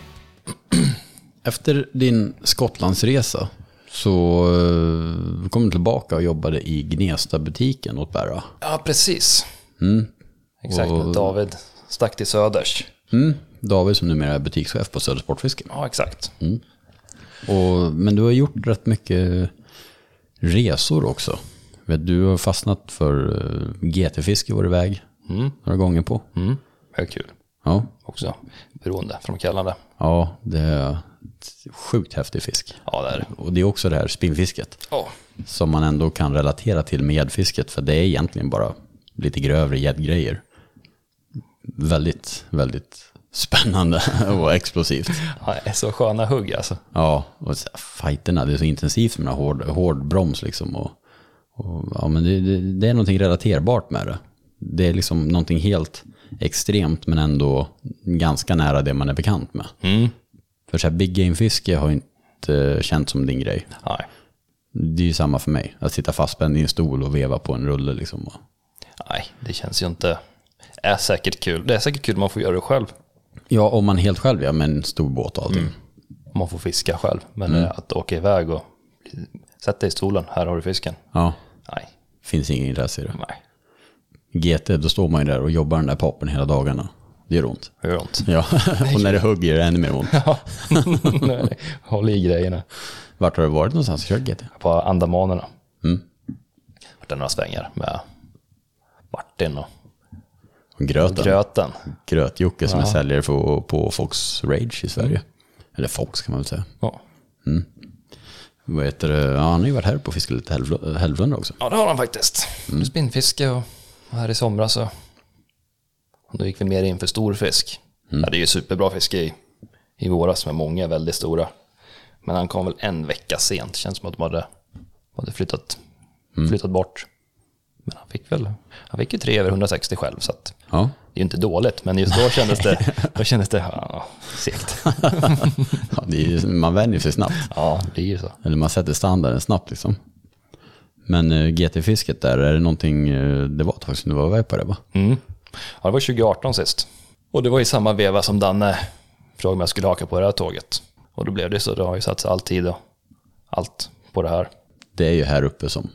efter din Skottlandsresa så eh, kom du tillbaka och jobbade i Gnesta-butiken åt Berra. Ja, precis. Mm. Exakt, Och- David stack till Söders. Mm. David som numera är butikschef på Södra Sportfiske. Ja, exakt. Och, men du har gjort rätt mycket resor också. Vet, Du har fastnat för eh, GT-fiske var iväg några gånger på. Mm. Det är kul Ja. också. Beroendeframkallande. ja, det är sjukt häftig fisk. Ja, det är. Och det är också det här spinnfisket Ja, som man ändå kan relatera till med gäddfisket. För det är egentligen bara lite grövre gäddgrejer. Väldigt, väldigt spännande och explosivt. Ja, det är så sköna hugg alltså. Ja, och så fighterna, det är så intensivt med hård, hård broms liksom. Och, och, ja, men det, det, det är någonting relaterbart med det. Det är liksom någonting helt extremt men ändå ganska nära det man är bekant med. Mm. För så här big game-fiske har inte känt som din grej. Nej. Det är ju samma för mig. Att sitta fastspänd i en stol och veva på en rulle liksom. Nej, det känns ju inte... är säkert kul. Det är säkert kul man får göra det själv. Ja, om man helt själv ja, med en stor båt och allting. Om man får fiska själv. Men eh, att åka iväg och sätta dig i stolen, här har du fisken. Ja, Nej, finns ingen intresse i det. nej. GT, då står man ju där och jobbar den där poppen hela dagarna. Det gör ont. Det gör ont. Ja, och när det hugger är det ännu mer ont. Ja, Nej, håll i grejerna. Vart har du varit någonstans och kört GT? På andamanerna. Mm. Vart det några svängar med Martin Och gröten. gröten. Gröt-Jocke som är säljare på, på Fox Rage i Sverige. Eller Fox kan man väl säga. Ja. Vad heter det? Ja, han har ju varit här på fiske lite Hälvlunda också. ja, det har han faktiskt. Spinnfiske och här i somras så och då gick vi mer in för stor fisk. Ja, det är ju superbra fiske i, i våras med många väldigt stora. Men han kom väl en vecka sent. Känns som att de hade, hade flyttat, flyttat bort. Men han fick väl, han fick ju 3 över 160 själv så att Ja. det är ju inte dåligt. Men just då kändes det, då kändes det ja, segt. ja det ju- man vänjer sig snabbt. Ja, det är ju så. Eller man sätter standarden snabbt liksom. Men eh, GT-fisket där, är det någonting, eh, det var ett tag sedan du var iväg på det va? Mm. Ja, det var 2018 sist. Och det var i samma veva som Danne frågade om jag skulle haka på det här tåget. Och då blev det så. Det har ju satt all tid och allt på det här. Det är ju här uppe som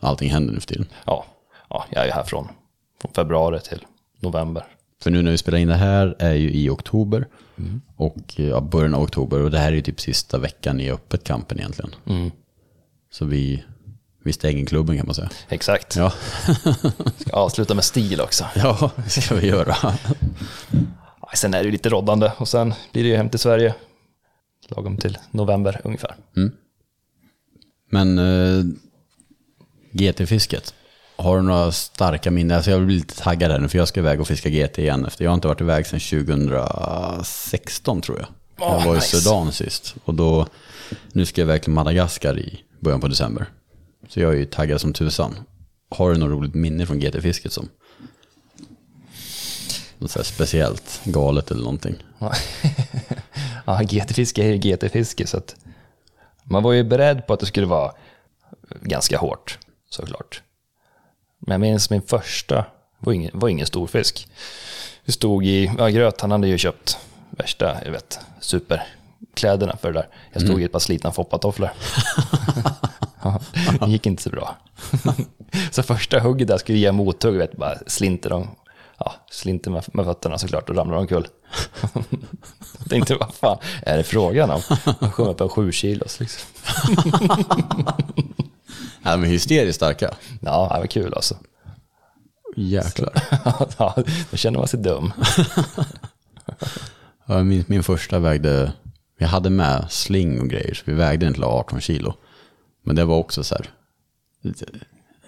allting händer nu för tiden. Ja, ja jag är ju här från, från februari till november. För nu när vi spelar in det här är ju i oktober. Och eh, ja, början av oktober. Och det här är ju typ sista veckan i öppet kampen egentligen. Så vi, vi stänger klubben kan man säga. Exakt. Ja, Ska avsluta med stil också. ja det ska vi göra. Sen är det lite roddande och sen blir det ju hem till Sverige. Lagom till november ungefär. Men eh, GT-fisket. Har du några starka minnen? Alltså jag blir lite taggad här nu för jag ska iväg och fiska GT igen. Efter jag har inte varit iväg sedan 2016 tror jag. Åh, jag var i nice. Sudan sist. Och då, nu ska jag iväg till Madagaskar i början på december. Så jag är ju taggad som tusan. Har du något roligt minne från GT-fisket som? Något så speciellt, galet eller någonting? ja, GT-fiske är ju GT-fiske så att man var ju beredd på att det skulle vara ganska hårt såklart. Men jag minns min första var ingen, var ingen stor fisk. Vi stod i, ja, Gröt han hade ju köpt värsta, jag vet, superkläderna för det där. Jag stod i ett par slitna foppatofflor. Det gick inte så bra. så första hugget där skulle ge mothugg, vet, bara slinter de, ja, slinter med, med fötterna såklart och ramlar omkull. jag tänkte, vad fan är det frågan om? Jag kom upp en sju kilos liksom. Ja, men hysteriskt starka. Ja, det var kul alltså. Jäklar. ja, då känner man sig dum. Ja, minns min första vägde, jag hade med sling och grejer, så vi vägde till 18 kilo. Men det var också så här,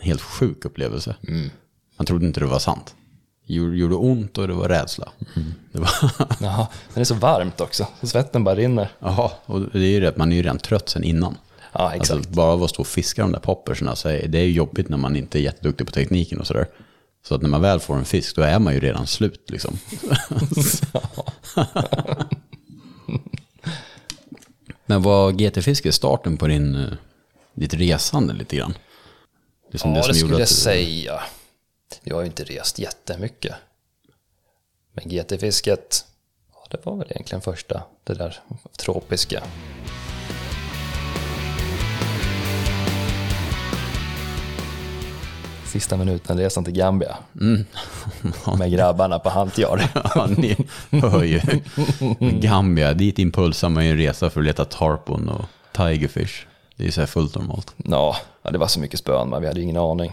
helt sjuk upplevelse. Man trodde inte det var sant. Det gjorde ont och det var rädsla. Det var, Jaha, det är så varmt också, så svetten bara rinner. Jaha, och det är ju det, att man är ju redan trött sen innan. Ja, exakt. Alltså, bara av att stå och fiska de där poppersarna, så är det är ju jobbigt när man inte är jätteduktig på tekniken och sådär. Så att när man väl får en fisk, då är man ju redan slut liksom. Men var GT-fiske starten på din, eh, ditt resande lite grann? Det ja, det, som gjorde skulle jag du- säga. Jag har ju inte rest jättemycket. Men GT-fisket, ja, det var väl egentligen första, det där tropiska. Sista minuten resan till Gambia. Med grabbarna på Hantjar. Ja, ni hör ju. Gambia, dit impulsar man ju en resa för att leta tarpon och tigerfish. Det är ju så här fullt normalt. Ja, det var så mycket spön, men vi hade ju ingen aning.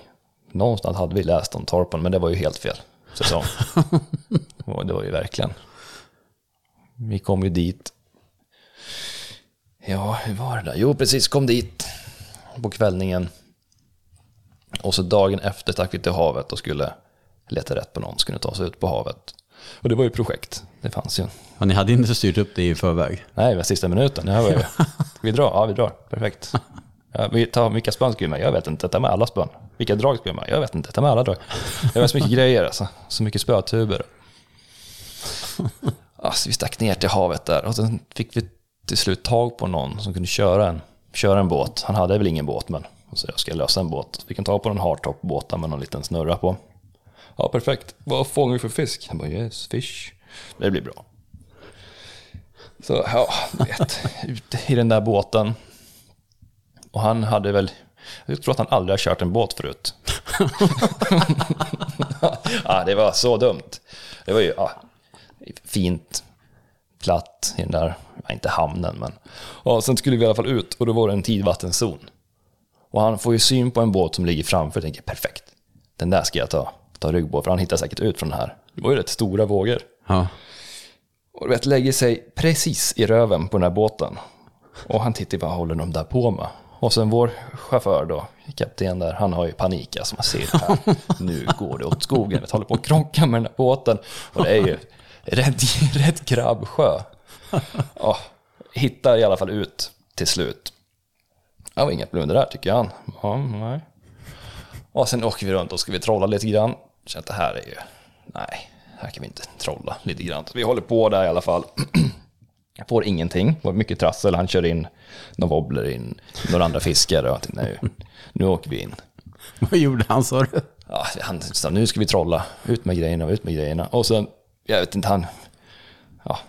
Någonstans hade vi läst om torpen, men det var ju helt fel säsong. Och det var ju verkligen. Vi kom ju dit. Ja, hur var det där? Jo, precis, kom dit på kvällningen. Och så dagen efter stack vi till havet och skulle leta rätt på någon som skulle ta sig ut på havet. Och det var ju projekt, det fanns ju. Ja, ni hade inte styrt upp det i förväg? Nej, det sista minuten. Det här var ju, vi dra? Ja, vi drar. Perfekt. Ja, vi tar, vilka spön ska vi med? Jag vet inte. Ta med alla spön. Vilka drag ska vi med? Jag vet inte. Ta med alla drag. Det var så mycket grejer alltså. Så mycket spötuber. Alltså, vi stack ner till havet där och sen fick vi till slut tag på någon som kunde köra en, köra en båt. Han hade väl ingen båt, men så jag ska lösa en båt. Vi kan ta på en hardtop-båt med någon liten snurra på. Ja, perfekt. Vad fångar vi för fisk? Han bara, yes, fish. Det blir bra. Så ja, du vet, ute i den där båten. Och han hade väl, jag tror att han aldrig har kört en båt förut. ja, det var så dumt. Det var ju ja, fint, platt i den där, ja, inte hamnen men. Ja, sen skulle vi i alla fall ut och då var det en tidvattenzon. Och han får ju syn på en båt som ligger framför och tänker perfekt, den där ska jag ta, ta rygg på för han hittar säkert ut från den här. Det var ju rätt stora vågor. Ja. Och du vet, lägger sig precis i röven på den här båten. Och han tittar vad håller de där på med? Och sen vår chaufför då, kapten där, han har ju panik. Alltså man ser det här, nu går det åt skogen. Vi håller på att krocka med den här båten. Och det är ju rätt, rätt grabbsjö. Ja, hittar i alla fall ut till slut. Det var inga problem det där tycker han. Ja, nej. Och sen åker vi runt och ska vi trolla lite grann. Känner att det här är ju, nej, här kan vi inte trolla lite grann. Så vi håller på där i alla fall. Jag får ingenting, det var mycket trassel. Han kör in någon wobbler in, några andra fiskare. Och tänkte, nej, nu åker vi in. Vad gjorde han sa du? Ja, han sa, nu ska vi trolla, ut med grejerna, ut med grejerna. Och sen, jag vet inte, han ja,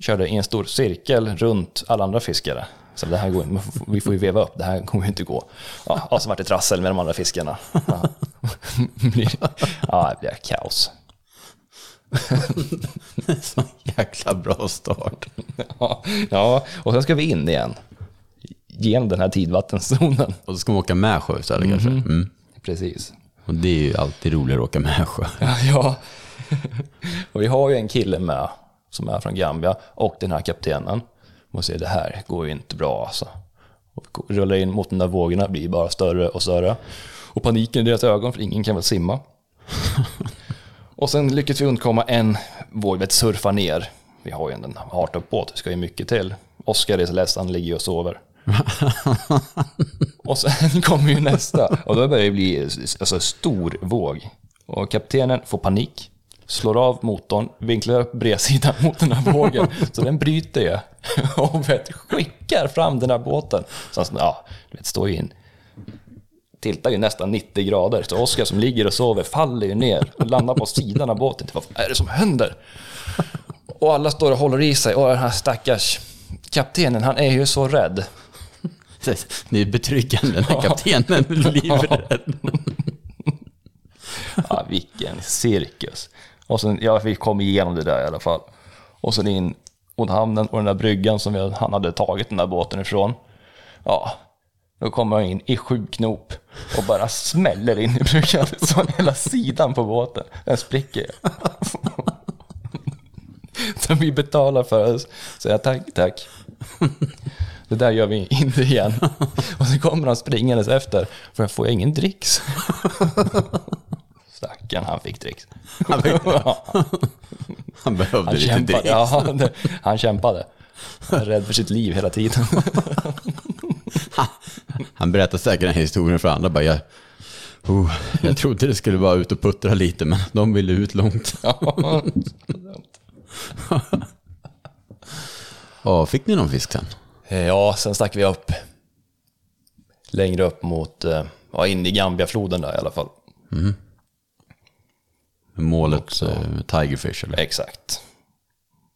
körde i en stor cirkel runt alla andra fiskare. Så det här går vi får ju veva upp, det här kommer ju inte gå. Ja, och så vart det trassel med de andra fiskarna. Ja, ja det blir kaos. Så jäkla bra start. Ja, ja, och sen ska vi in igen. Genom den här tidvattenzonen. Och så ska man åka med sjö istället kanske. Mm. Precis. Och det är ju alltid roligare att åka med sjö. Ja, ja. och vi har ju en kille med som är från Gambia och den här kaptenen. Och säger det här går ju inte bra alltså. Och vi rullar in mot de där vågorna, blir bara större och större. Och paniken i deras ögon, för ingen kan väl simma. och sen lyckades vi undkomma en våg, vet, surfa ner. Vi har ju en hartuppbåt, det ska ju mycket till. Oskar är så ledsen, han ligger och sover. och sen kommer ju nästa. Och då börjar det bli alltså, stor våg. Och kaptenen får panik, slår av motorn, vinklar upp bredsidan mot den här vågen. så den bryter ju. Och vet, skickar fram den här båten. Så han ja, vet, står ju in. Tiltar ju nästan 90 grader. Så Oskar som ligger och sover faller ju ner och landar på sidan av båten. Vad är det som händer? Och alla står och håller i sig. Och den här stackars kaptenen, han är ju så rädd. Det är betryggande när kaptenen är livrädd. ja, vilken cirkus. Och sen, ja, vi kom igenom det där i alla fall. Och sen in mot hamnen och den där bryggan som vi, han hade tagit den där båten ifrån. Ja, då kommer han in i sju knop och bara smäller in i bryggan. Så hela sidan på båten, den spricker. Så vi betalar för oss. Så jag tack, tack. Det där gör vi inte igen. Och så kommer han springandes efter, för jag får ingen dricks. Stackarn, han fick dricks. Han, han behövde Han lite kämpade. dricks. Ja, det, han kämpade. Han är rädd för sitt liv hela tiden. Han berättar säkert den här historien för andra. Bara, jag, oh, jag trodde det skulle vara ut och puttra lite, men de ville ut långt. Ja, Ja, fick ni någon fisk sen? ja sen stack vi upp längre upp mot, eh, ja, in i Gambiafloden där i alla fall. Målet eh, Tigerfish eller? Exakt.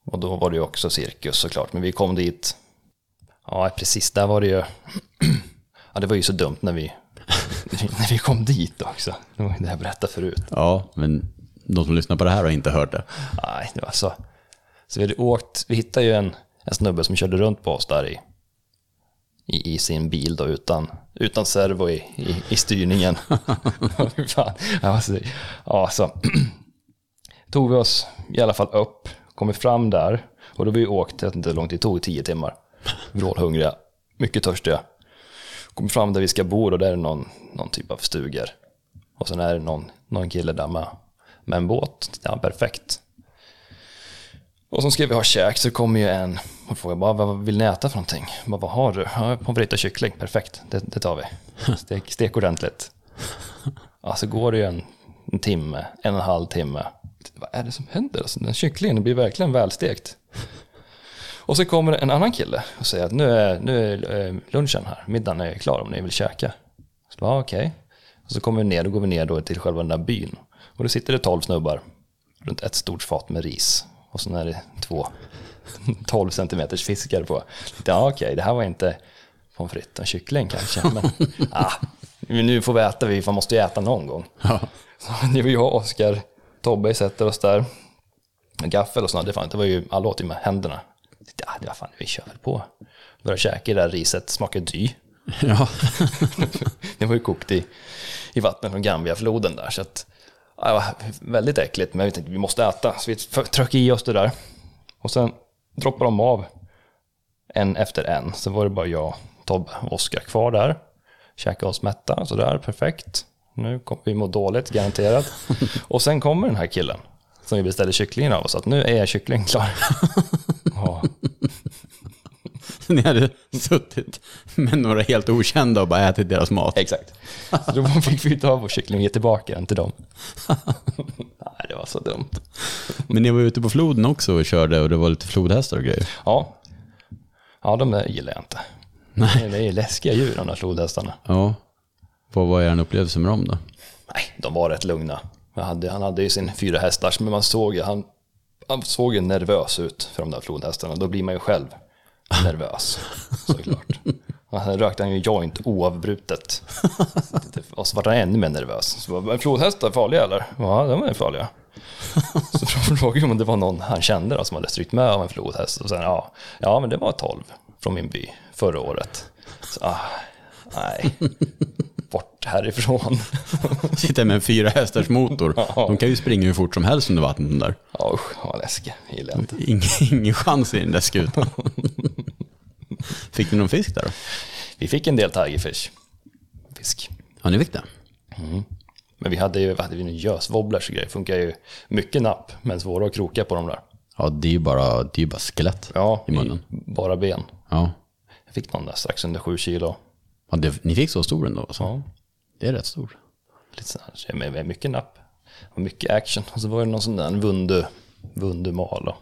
Och då var det ju också cirkus såklart, men vi kom dit. Ja, precis där var det ju. Ja, det var ju så dumt när vi, när vi kom dit också. Det var ju det jag berättade förut. Ja, men de som lyssnar på det här har inte hört det. Nej, det var så. Så vi hade åkt, vi hittade ju en, en snubbe som körde runt på oss där i, i, i sin bil då utan, utan servo i, i, i styrningen. Fan, jag var så, ja, så tog vi oss i alla fall upp, kom vi fram där och då vi åkt, jag vet inte hur långt det tog, tio timmar. Vrålhungriga, mycket törstiga. Kom fram där vi ska bo och där är någon, någon typ av stugor. Och sen är det någon, någon kille där med, med en båt. Ja, perfekt. Och så ska vi ha käk så kommer ju en och frågar bara vad vill ni äta för någonting? Bara, vad har du? Ja, pommes frites och kyckling, perfekt, det, det tar vi. Stek, stek ordentligt. Ja, så går det ju en, en timme, en och en halv timme. Vad är det som händer? Alltså, den kycklingen blir verkligen välstekt. Och så kommer en annan kille och säger att nu är, nu är eh, lunchen här, middagen är klar om ni vill käka. Så bara, okej. Och så kommer vi ner, då går vi ner då till själva den där byn. Och då sitter det tolv snubbar runt ett stort fat med ris. Och så är det två 12 centimeters fiskar på. Ja, okej, det här var inte pommes frites och kyckling kanske. Men ah, nu får vi äta, vi man måste ju äta någon gång. Ja. Så det var jag Oskar, Tobbe sätter oss där. Gaffel och sånt, det, fan, det var ju, alla åt ju med händerna. Ja, det var fan, vi kör väl på. Började käka det där riset, smakade dy. Ja. det var ju kokt i, i vattnet från Gambiafloden där. Så att, det var väldigt äckligt, men vi tänkte vi måste äta. Så vi tröck i oss det där. Och sen droppade de av en efter en. Så var det bara jag, Tobbe och Oskar kvar där. Käkade oss mätta, sådär, perfekt. Nu kommer vi må dåligt, garanterat. Och sen kommer den här killen som vi beställde kycklingen av oss. Att nu är kycklingen klar. Ja. Ni hade suttit med några helt okända och bara ätit deras mat. Exakt. Så då fick vi ta vår kyckling och ge tillbaka den till dem. Nej, det var så dumt. Men ni var ute på floden också och körde och det var lite flodhästar och grejer. Ja, ja de där gillar jag inte. Nej. Det är läskiga djur de där flodhästarna. Ja. Vad var er upplevelse med dem då? Nej, de var rätt lugna. Hade, han hade ju sin fyra hästar, men man såg ju, han, han såg ju nervös ut för de där flodhästarna. Då blir man ju själv nervös, såklart. Och sen rökte han ju joint oavbrutet. Och så var han ännu mer nervös. Så bara, är flodhästar farliga eller? Ja, de är farliga. Så frågade jag om det var någon han kände då, som hade strykt med av en flodhäst. Och sen, ja, ja, men det var 12 från min by förra året. Så, ah, nej, bort härifrån. Sitter med en fyra hästars motor. De kan ju springa hur fort som helst under vattnet där. Ja, usch, vad läskigt. Jag gillar inte. Ingen, ingen chans i den där skutan. Fick ni någon fisk där då? Vi fick en del tigerfish. Fisk. Ja, ni fick det? Men vi hade ju, vad hade vi nu, göswobblers och grejer. Funkar ju mycket napp, men svåra att kroka på de där. Ja, det är ju bara, det är bara skelett Ja, i munnen. bara ben. Ja. Jag fick någon där strax under sju kilo. Ja det, ni fick så stor ändå? Alltså. Ja, Det är rätt stor. lite så här, mycket napp. Och mycket action. Och så var det någon sån där vundu, vundumal. Och,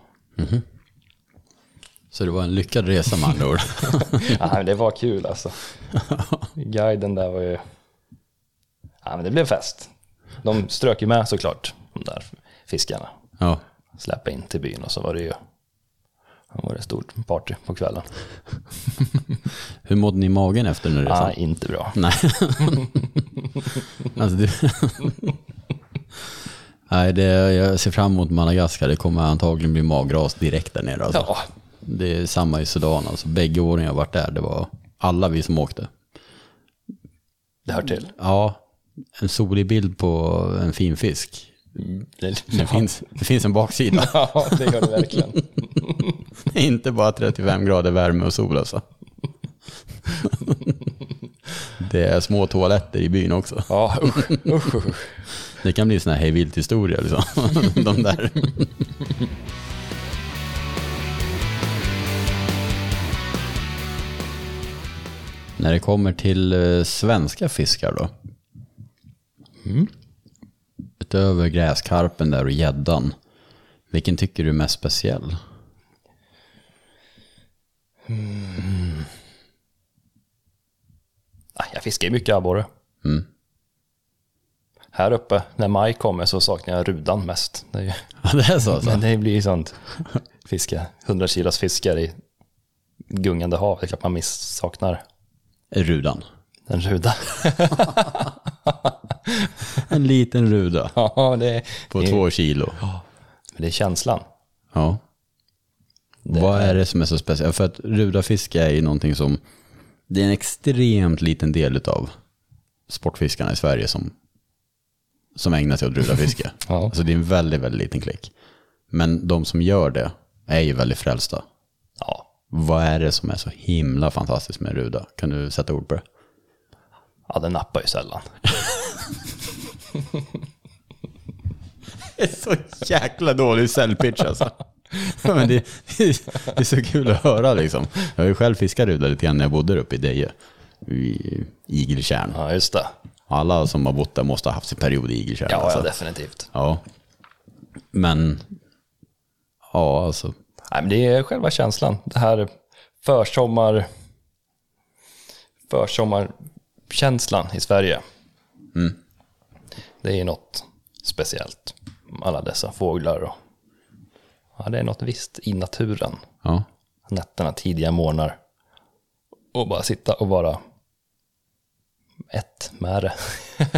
Så det var en lyckad resa med andra ord. ja, men det var kul alltså. Guiden där var ju... Ja, men det blev fest. De strök ju med såklart, de där fiskarna. ja. Släppa in till byn och så var det ju... Det var det stort party på kvällen. Hur mådde ni i magen efter den resan? Ja, inte bra. Nej. alltså det... Nej, det, jag ser fram emot Madagaskar. Det kommer antagligen bli magras direkt där nere. Alltså. Ja, Det är samma i Sudan. Alltså. Bägge åren jag varit där, det var alla vi som åkte. det hör till. Ja, en solig bild på en fin fisk. Det, Det, finns, det finns en baksida. ja, det gör det verkligen. Det är inte bara 35 grader värme och sol alltså. Det är små toaletter i byn också. Ja, usch, usch, usch. Det kan bli såna här hej historia liksom. De där. När det kommer till eh, svenska fiskar då? Utöver gräskarpen där och gäddan. Vilken tycker du är mest speciell? Ja, Jag fiskar ju mycket abborre. Mm. Här uppe, när maj kommer så saknar jag rudan mest. Det är ju, Ja, det är så men det blir ju sånt. Fiska, 100 kilos fiskar i gungande hav. Det är klart man miss saknar Rudan. en ruda. En liten ruda Ja, det på det två kilo. men det är känslan. Ja. Vad är det som är så speciellt? För att rudafiske är ju någonting som, det är en extremt liten del av sportfiskarna i Sverige som, som ägnar sig åt rudafiske. Ja. Alltså det är en väldigt, väldigt liten klick. Men de som gör det är ju väldigt frälsta. Ja, Vad är det som är så himla fantastiskt med ruda? Kan du sätta ord på det? ja den nappar ju sällan. Det är så jäkla dålig säljpitch alltså. Men det, det är så kul att höra liksom. Jag har ju själv fiskat ruda lite grann när jag bodde där uppe i Deje. I Igeltjärn. Ja, just det. Alla som har bott där måste ha haft sin period i Igeltjärn. Ja, alltså. ja definitivt. ja. Men, ja alltså. Nej, men det är själva känslan. Det här försommar... Försommarkänslan i Sverige. Det är något speciellt. Alla dessa fåglar och... Ja, det är något visst i naturen. Ja. Nätterna, tidiga morgnar. Och bara sitta och vara ett med det.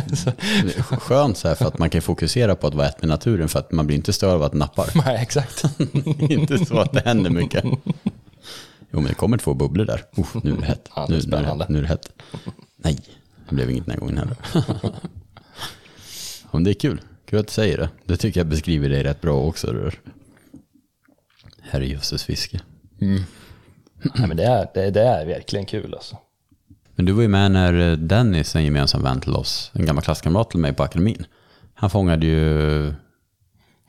Det är skönt så här för att man kan fokusera på att vara ett med naturen för att man blir inte störd av att nappar. nej, exakt. inte så att det händer mycket. Jo, men det kommer två bubblor där. Oh, nu är det hett. Ja, det är nu, nu, är det, spännande. nu är det hett. Nej, det blev inget den här gången heller. Men det är kul. Kul att du säger det. Det tycker jag beskriver dig rätt bra också. Herrejösses fiske. nej, men det är, det, det är verkligen kul alltså. Men du var ju med när eh, Dennis, en gemensam vän till oss, en gammal klasskamrat till mig på akademin. Han fångade ju...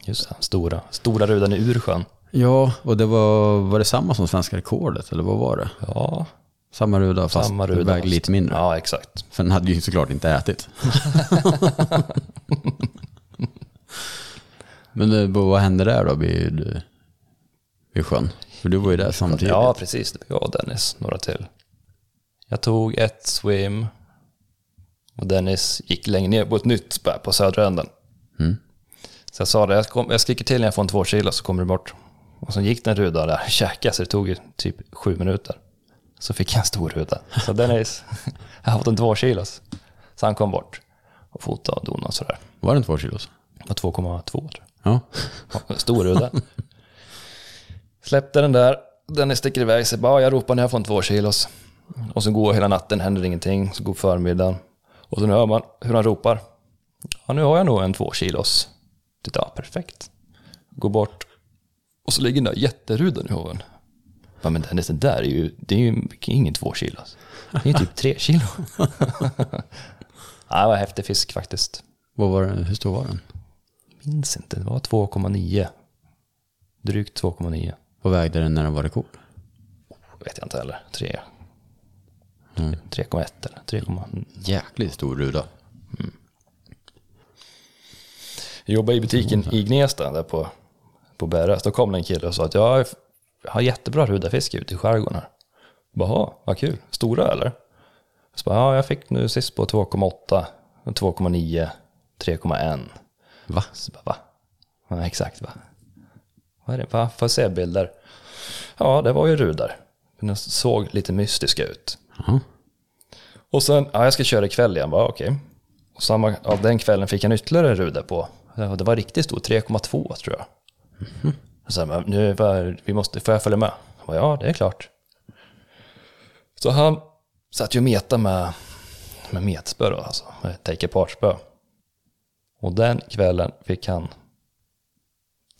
Just det, stora, stora rudan i Ursjön. Ja, och det var, var det samma som svenska rekordet, eller vad var det? Ja, Samma ruda fast samma ruda. vägde lite mindre. Ja, exakt. För den hade ju såklart inte ätit. Men det, vad hände där då vid, vid sjön? För du var ju där samtidigt. Ja, precis. Det var jag och Dennis, några till. Jag tog ett swim och Dennis gick längre ner på ett nytt spö på södra änden. Mm. Så jag sa det, jag, kom, jag skriker till när jag får en två kilo så kommer du bort. Och så gick den ruda där, käkade så det tog ju typ sju minuter. Så fick jag en stor ruda. Så Dennis, jag har fått en två kilos. Så han kom bort och fotade och donade och sådär. Var den två kilos? Och 2,2 tror jag. Ja. Stor udde. Släppte den där. Den sticker iväg sig. Bara, jag ropar när jag får en två kilos. Och så går hela natten, händer ingenting. Så går förmiddagen. Och så nu hör man hur han ropar. Ja, nu har jag nog en två kilos. Titta, perfekt. Går bort. Och så ligger den där jätterudan i hoven. Ja, men Dennis, det där är ju, det är ju ingen två kilos. Det är typ tre kilo. Ja, det var häftig fisk faktiskt. Vad var det, hur stor var den? Minns inte, det var 2,9. Drygt 2,9. Vad vägde den när den var rekord? Vet jag inte heller. 3. 3,1 eller 3, Jäkligt stor ruda. Jag jobbade i butiken i Gnesta där på, på Bärös. Då kom det en kille och sa att jag har jättebra rudafiske ute i skärgården. Jaha, vad kul. Stora eller? Så bara, ja, jag fick nu sist på 2,8, 2,9, 3,1. Va? Så bara, va? Ja, exakt va? Vad är det? Va? Får jag se bilder? Ja, det var ju rudar. Men de såg lite mystiska ut. Jaha. Och sen, ja jag ska köra ikväll igen, bara okej. Och samma, av den kvällen fick en ytterligare ruda på. Ja, Det var riktigt stor, 3,2 tror jag. Och sen, men nu, var, vi måste, får jag följa med? Jag bara, ja, det är klart. Så han satt ju och meta med, med metspö då, alltså, med take apart-spö. Och den kvällen fick han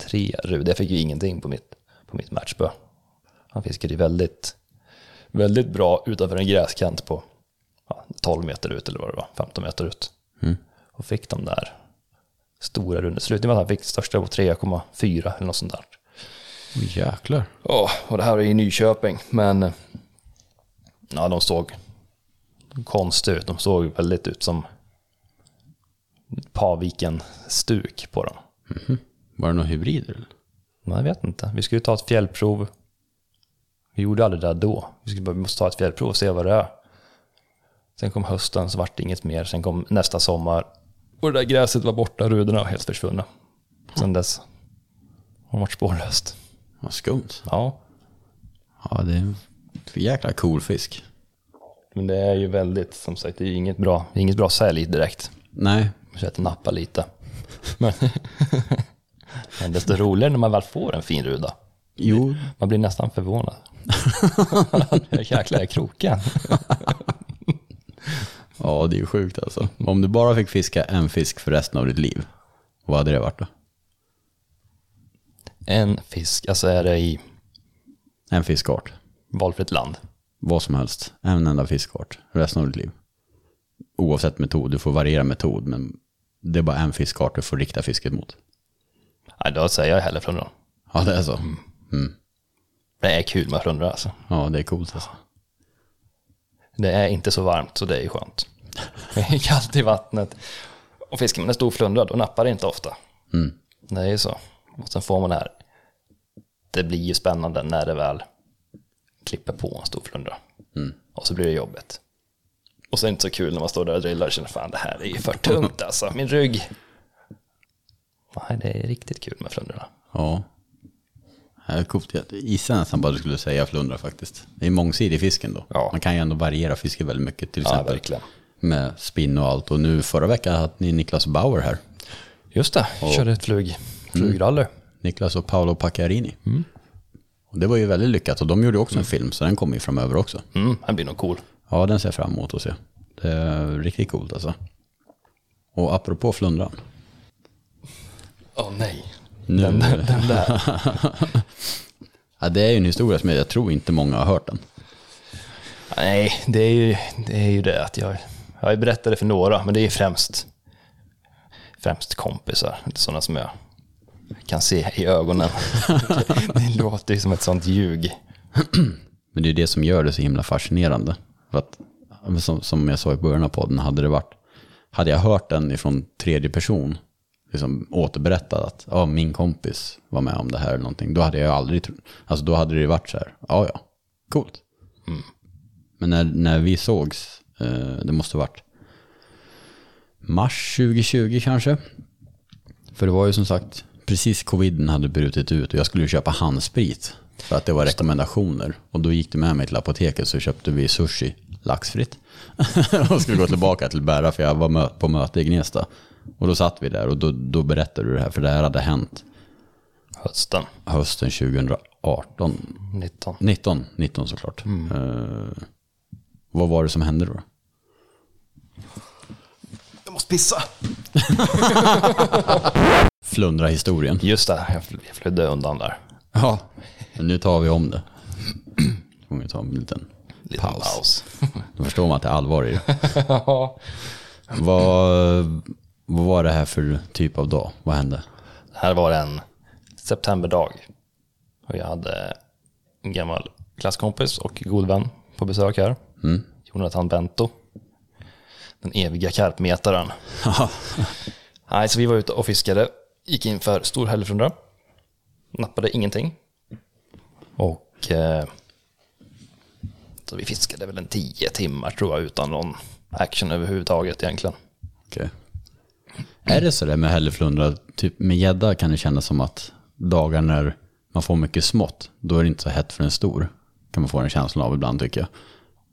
tre rudor. Jag fick ju ingenting på mitt, på mitt matchspö. Han fiskade ju väldigt, väldigt bra utanför en gräskant på ja, 12 meter ut eller vad det var, 15 meter ut. Och fick de där stora rundor. Slutligen var att han fick största på 3,4 eller något sånt där. Oh, jäklar. Ja, och det här är i Nyköping, men ja, de såg konstiga ut. De såg väldigt ut som Paviken-stuk på dem. Var det några hybrider? Eller? Men jag vet inte. Vi skulle ta ett fjällprov. Vi gjorde aldrig det där då. Vi, skulle vi måste ta ett fjällprov och se vad det är. Sen kom hösten så vart det inget mer. Sen kom nästa sommar. Och det där gräset var borta, rudorna var helt försvunna. Sen dess har det varit spårlöst. Vad skumt. Ja, Ja, det är en jäkla cool fisk. men det är ju väldigt, som sagt, det är ju inget bra, inget bra sälj direkt. Nej, Så att nappa lite. Men, men desto roligare när man väl får en fin ruda. jo, Man blir nästan förvånad. Jäklar, är kroken. ja det är ju sjukt alltså. Om du bara fick fiska en fisk för resten av ditt liv, vad hade det varit då? En fisk, alltså är det i En fiskart. valfritt land. Vad som helst. En enda fiskart. Resten av ditt liv. Oavsett metod. Du får variera metod, men det är bara en fiskart du får rikta fisket mot. Nej, då säger jag hellre flundra. Ja, det är så. Det är kul med flundra alltså. Ja, det är coolt alltså. Det är inte så varmt så det är ju skönt. Det är kallt i vattnet. Och fiskar man en stor flundra då nappar det inte ofta. Mm. Det är ju så. Och sen får man det här. Det blir ju spännande när det väl klipper på en stor flundra. Och så blir det jobbigt. Och så är det inte så kul när man står där och drillar och känner fan det här är ju för tungt alltså, min rygg. Nej, det är riktigt kul med flundrorna. Ja. Jag gissar nästan bara du skulle säga flundra faktiskt. Det är mångsidig fisken då. Ja. Man kan ju ändå variera fisket väldigt mycket. Till Ja, exempel verkligen. med spinn och allt. Och nu förra veckan hade ni Niklas Bauer här. Just det, körde ett flug, flugrally. Niklas och Paolo Pacchiarini. Och det var ju väldigt lyckat och de gjorde också en film så den kommer ju framöver också. Mm, den blir nog cool. Ja, den ser jag fram emot att se. Det är riktigt coolt alltså. Och apropå flundran. Åh nej. Nu, Den, den där. ja, det är ju en historia som jag tror inte många har hört den. Nej, det är ju det, är ju det att jag, jag har berättat det för några, men det är främst, främst kompisar, inte sådana som jag kan se i ögonen. det, låter ju som ett sånt ljug. Men det är det som gör det så himla fascinerande. För att, som, som jag sa i början av podden, hade det varit, hade jag hört den ifrån tredje person, liksom återberättat att ja, min kompis var med om det här eller någonting, då hade jag aldrig, alltså då hade det varit så här, ja ja, coolt. Men när, när vi sågs, eh, det måste ha varit mars 2020 kanske. För det var ju som sagt, precis coviden hade brutit ut och jag skulle köpa handsprit. För att det var rekommendationer. Och då gick det med mig till apoteket så köpte vi sushi laxfritt. och skulle gå tillbaka till Bära för jag var på möte i Gnesta. Och då satt vi där och då, då berättade du det här. För det här hade hänt Hösten hösten 2018. 19. 19, 19 såklart. Eh, vad var det som hände då? Måste pissa. Flundra historien. Just det, jag fl- jag flydde undan där. Ja. Men nu tar vi om det. Får vi ta en liten Liten paus. paus. Då förstår man att det är allvar i det. Ja. Vad, vad var det här för typ av dag? Vad hände? Det här var en septemberdag. Och jag hade en gammal klasskompis och god vän på besök här. Mm. Jonathan Bento. Den eviga karpmetaren. Nej, så vi var ute och fiskade. Gick in för stor hälleflundra. Nappade ingenting. Och eh, så vi fiskade väl en tio timmar tror jag utan någon action överhuvudtaget egentligen. Okej. Är det så där med hälleflundra, typ med gädda kan det kännas som att dagar när man får mycket smått, då är det inte så hett för en stor. Kan man få en känsla av ibland tycker jag.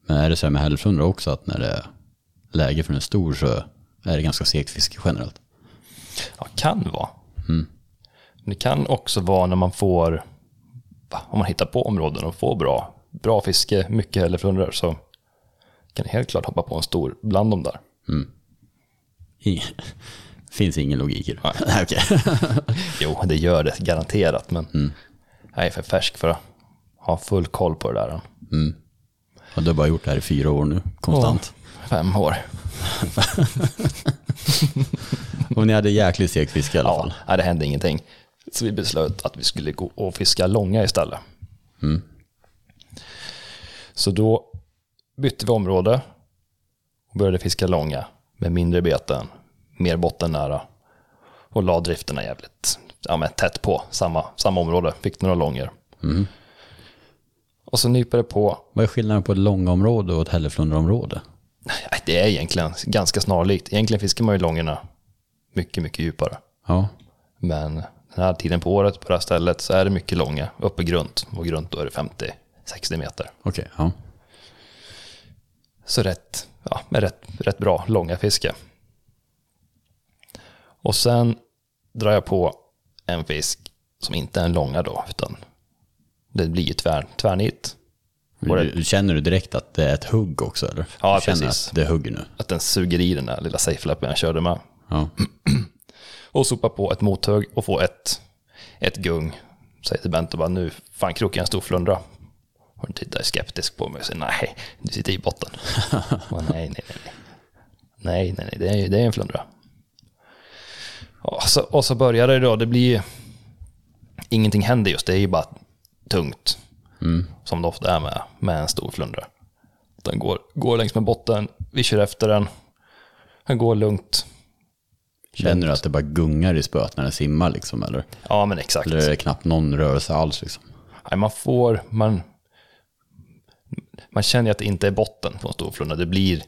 Men är det så här med hälleflundra också, att när det är läge för en stor så är det ganska segt fiske generellt? Ja, kan vara. Men det kan också vara när man får, om man hittar på områden och får bra, bra fiske, mycket hälleflundror, så kan det helt klart hoppa på en stor bland dem där. I, finns ingen logik i det. Nej, okej. Jo, det gör det garanterat, men jag är för färsk för att ha full koll på det där. Och du har bara gjort det här i fyra år nu, konstant. Fem år. Och ni hade jäkligt segt fiske i alla Ja, fall. nej, det hände ingenting. Så vi beslöt att vi skulle gå och fiska långa istället. Så då bytte vi område och började fiska långa med mindre beten, mer bottennära och la drifterna jävligt ja, men tätt på samma, samma område. Fick några långor. Och så nyper det på. Vad är skillnaden på ett långområde och ett hälleflundraområde? Nej, Det är egentligen ganska snarlikt. Egentligen fiskar man ju långorna mycket, mycket djupare. Ja, Men den här tiden på året på det här stället så är det mycket långa, uppe grunt. Och grunt då är det 50-60 meter. okej. ja. Så rätt, ja, med rätt, rätt bra långa fiske. Och sen drar jag på en fisk som inte är en långa då, utan det blir ju tvär, tvärnit. Du, känner du direkt att det är ett hugg också? Eller? Ja, du känner precis. att det hugger nu? att den suger i den där lilla safe-lappen jag körde med. Ja. Och sopar på ett mothugg och får ett, ett gung. Säger till Bent och bara nu, fan krokar jag en stor flundra. Och den tittar skeptisk på mig och säger nej, du sitter i botten. och nej, nej, nej. Nej, nej, nej, det är, det är en flundra. Och så, och så börjar det då, det blir ingenting händer just, det är ju bara tungt. Som det ofta är med, med en stor flundra. Den går, går längs med botten, vi kör efter den. Den går lugnt. Känner du att det bara gungar i spöet när den simmar liksom? Eller, Ja, men exakt. eller är det knappt någon rörelse alls? Liksom? Nej, man får, man, man känner att det inte är botten på en stor flundra. Det blir,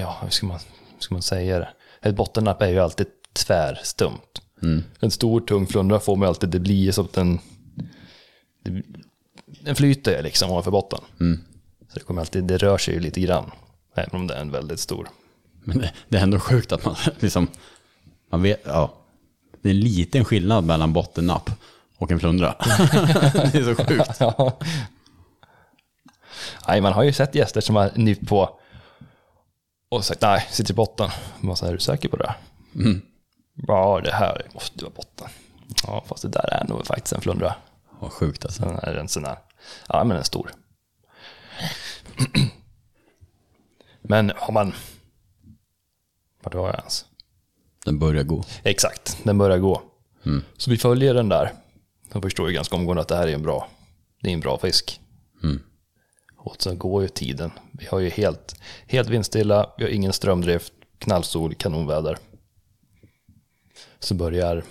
ja, hur ska man, hur ska man säga det? Ett bottennapp är ju alltid tvärstumt. En stor tung flundra får man alltid, det blir som att den, det, den flyter ju liksom ovanför botten. Så det, kommer alltid, det rör sig ju lite grann, även om det är en väldigt stor. Men det, det är ändå sjukt att man liksom, man vet, ja. Det är en liten skillnad mellan bottennapp och en flundra. det är så sjukt. Ja. Nej, man har ju sett gäster som har nypt på och sagt nej, sitter i botten. Man säger, är du säker på det? Ja, det här måste vara botten. Ja, fast det där är nog faktiskt en flundra. Vad sjukt alltså. Den är en sån här, ja men en stor. Men har man, vart var jag ens? Den börjar gå. Exakt, den börjar gå. Så vi följer den där. Då förstår ju ganska omgående att det här är en bra, det är en bra fisk. Och så går ju tiden. Vi har ju helt, helt vindstilla, vi har ingen strömdrift, knallsol, kanonväder. Så börjar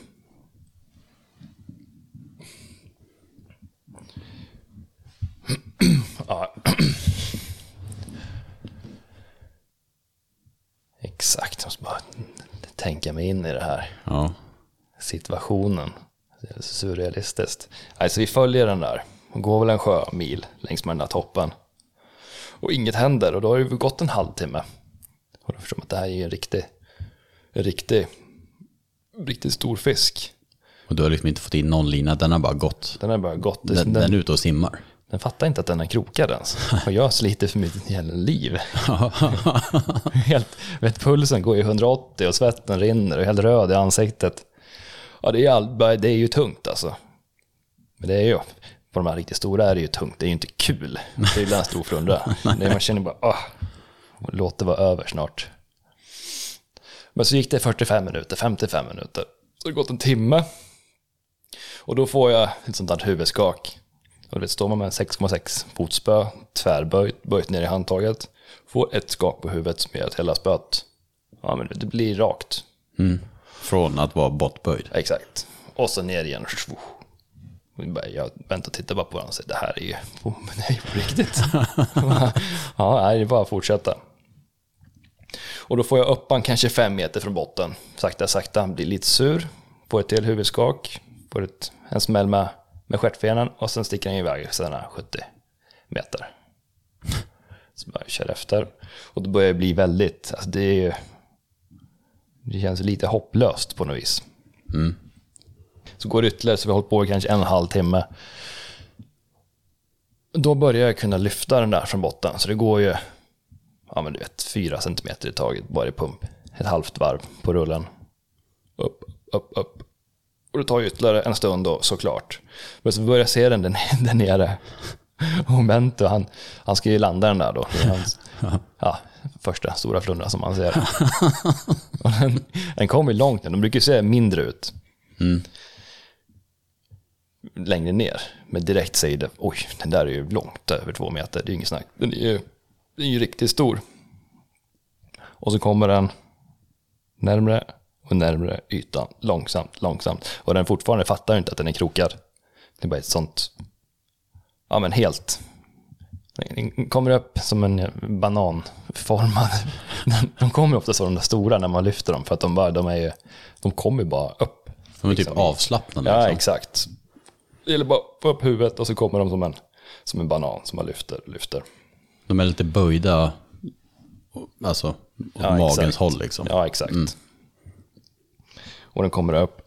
Ja. Exakt, jag måste bara tänka mig in i det här Ja. situationen. Det är surrealistiskt. Alltså vi följer den där. och går väl en sjömil längs med den där toppen. Och inget händer och då har det gått en halvtimme. Och då förstår man att det här är en riktig, en riktig, riktigt stor fisk. Och du har liksom inte fått in någon lina, den har bara gått. Den har bara gått. Den, den, den är ute och simmar. Fattar inte att den är krokad ens. Och jag sliter för mitt hela liv. helt, vet, pulsen går i 180 och svetten rinner och är helt röd i ansiktet. Ja, det är, all, det är ju tungt alltså. Men det är ju, på de här riktigt stora är det ju tungt. Det är ju inte kul. Det är en stor flundra. Man känner bara, ah, låt det vara över snart. Men så gick det 45 minuter, 55 minuter. Så det gått en timme. Och då får jag ett sånt där huvudskak. Och det står man med en 6,6 fotspö, tvärböjt, böjt ner i handtaget. Får ett skak på huvudet som gör att hela spöet, ja men det blir rakt. Mm. Från att vara bortböjd. Exakt. Och så ner igen. Jag väntar och tittar bara på varandra och säger det här är ju på, det är ju på riktigt. ja, nej, det är bara att fortsätta. Och då får jag upp han kanske fem meter från botten. Sakta, sakta, blir lite sur. Får ett till huvudskak. Får ett, en smäll med, med stjärtfenan och sen sticker han iväg sådana 70 meter. Så bara kör efter. Och då börjar det bli väldigt, alltså det är ju, det känns lite hopplöst på något vis. Mm. Så går det ytterligare, så vi har hållit på i kanske en och en halv timme. Då börjar jag kunna lyfta den där från botten, så det går ju ja, men du vet, fyra centimeter i taget, bara i pump. Ett halvt varv på rullen. Upp, upp, upp. Och det tar ytterligare en stund då, såklart. Men så börjar jag se den där, nere. Och Bento, han, han ska ju landa den där då. Hans, ja, första stora flundra som man ser. Och den, den kommer ju långt ner, de brukar ju se mindre ut. Mm. Längre ner. Men direkt säger det, oj, den där är ju långt över två meter, det är ju inget snack. Den är ju, den är ju riktigt stor. Och så kommer den närmre och närmre ytan, långsamt, långsamt. Och den fortfarande fattar inte att den är krokad. Det är bara ett sånt, ja men helt. Den kommer upp som en bananformad. De kommer ofta så de där stora när man lyfter dem för att de, bara, de, är ju, de kommer bara upp. De är typ avslappnade. Ja, liksom. exakt. Det gäller bara att få upp huvudet och så kommer de som en, som en banan som man lyfter, lyfter. De är lite böjda, alltså åt Ja, magens exakt. håll liksom. Ja, exakt. Och den kommer upp.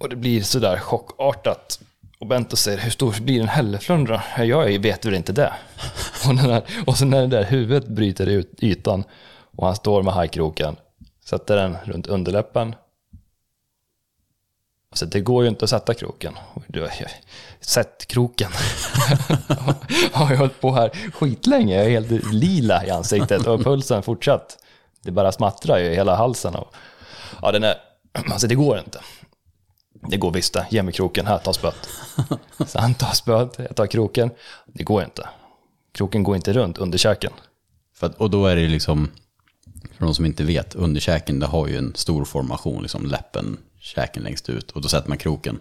Och det blir sådär chockartat. Och Bento säger, hur stor blir en hälleflundra? Jag vet väl inte det. Och, den där, och så när det där huvudet bryter ut ytan och han står med hajkroken, sätter den runt underläppen. Så det går ju inte att sätta kroken. Sätt kroken. har jag hållit på här skitlänge. Jag är helt lila i ansiktet och pulsen fortsatt. Det bara smattrar ju i hela halsen. Och, ja, den är, alltså det går inte. Det går visst det. Ge mig kroken, här, ta spöet. Så han tar spöet, jag tar kroken. Det går inte. Kroken går inte runt underkäken. Att, och då är det liksom, för de som inte vet, underkäken det har ju en stor formation, liksom läppen, käken längst ut. Och då sätter man kroken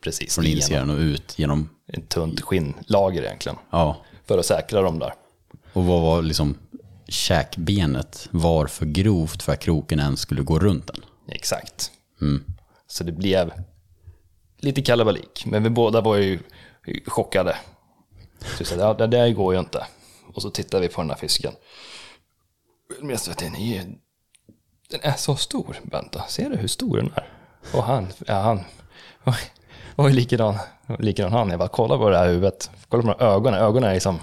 Precis. från insidan och ut genom, Ett tunt skinnlager egentligen. ja. För att säkra dem där. Och vad var liksom käkbenet var för grovt för att kroken ens skulle gå runt den. Exakt. Så det blev lite kalabalik. Men vi båda var ju chockade. Så vi sa, ja, det där går ju inte. Och så tittar vi på den här fisken. Men jag den är, den är så stor, Benta. Ser du hur stor den är? Och han, ja, han ju likadan, likadan han. Jag bara, kolla på det här huvudet. Kolla på de här ögonen. Ögonen är liksom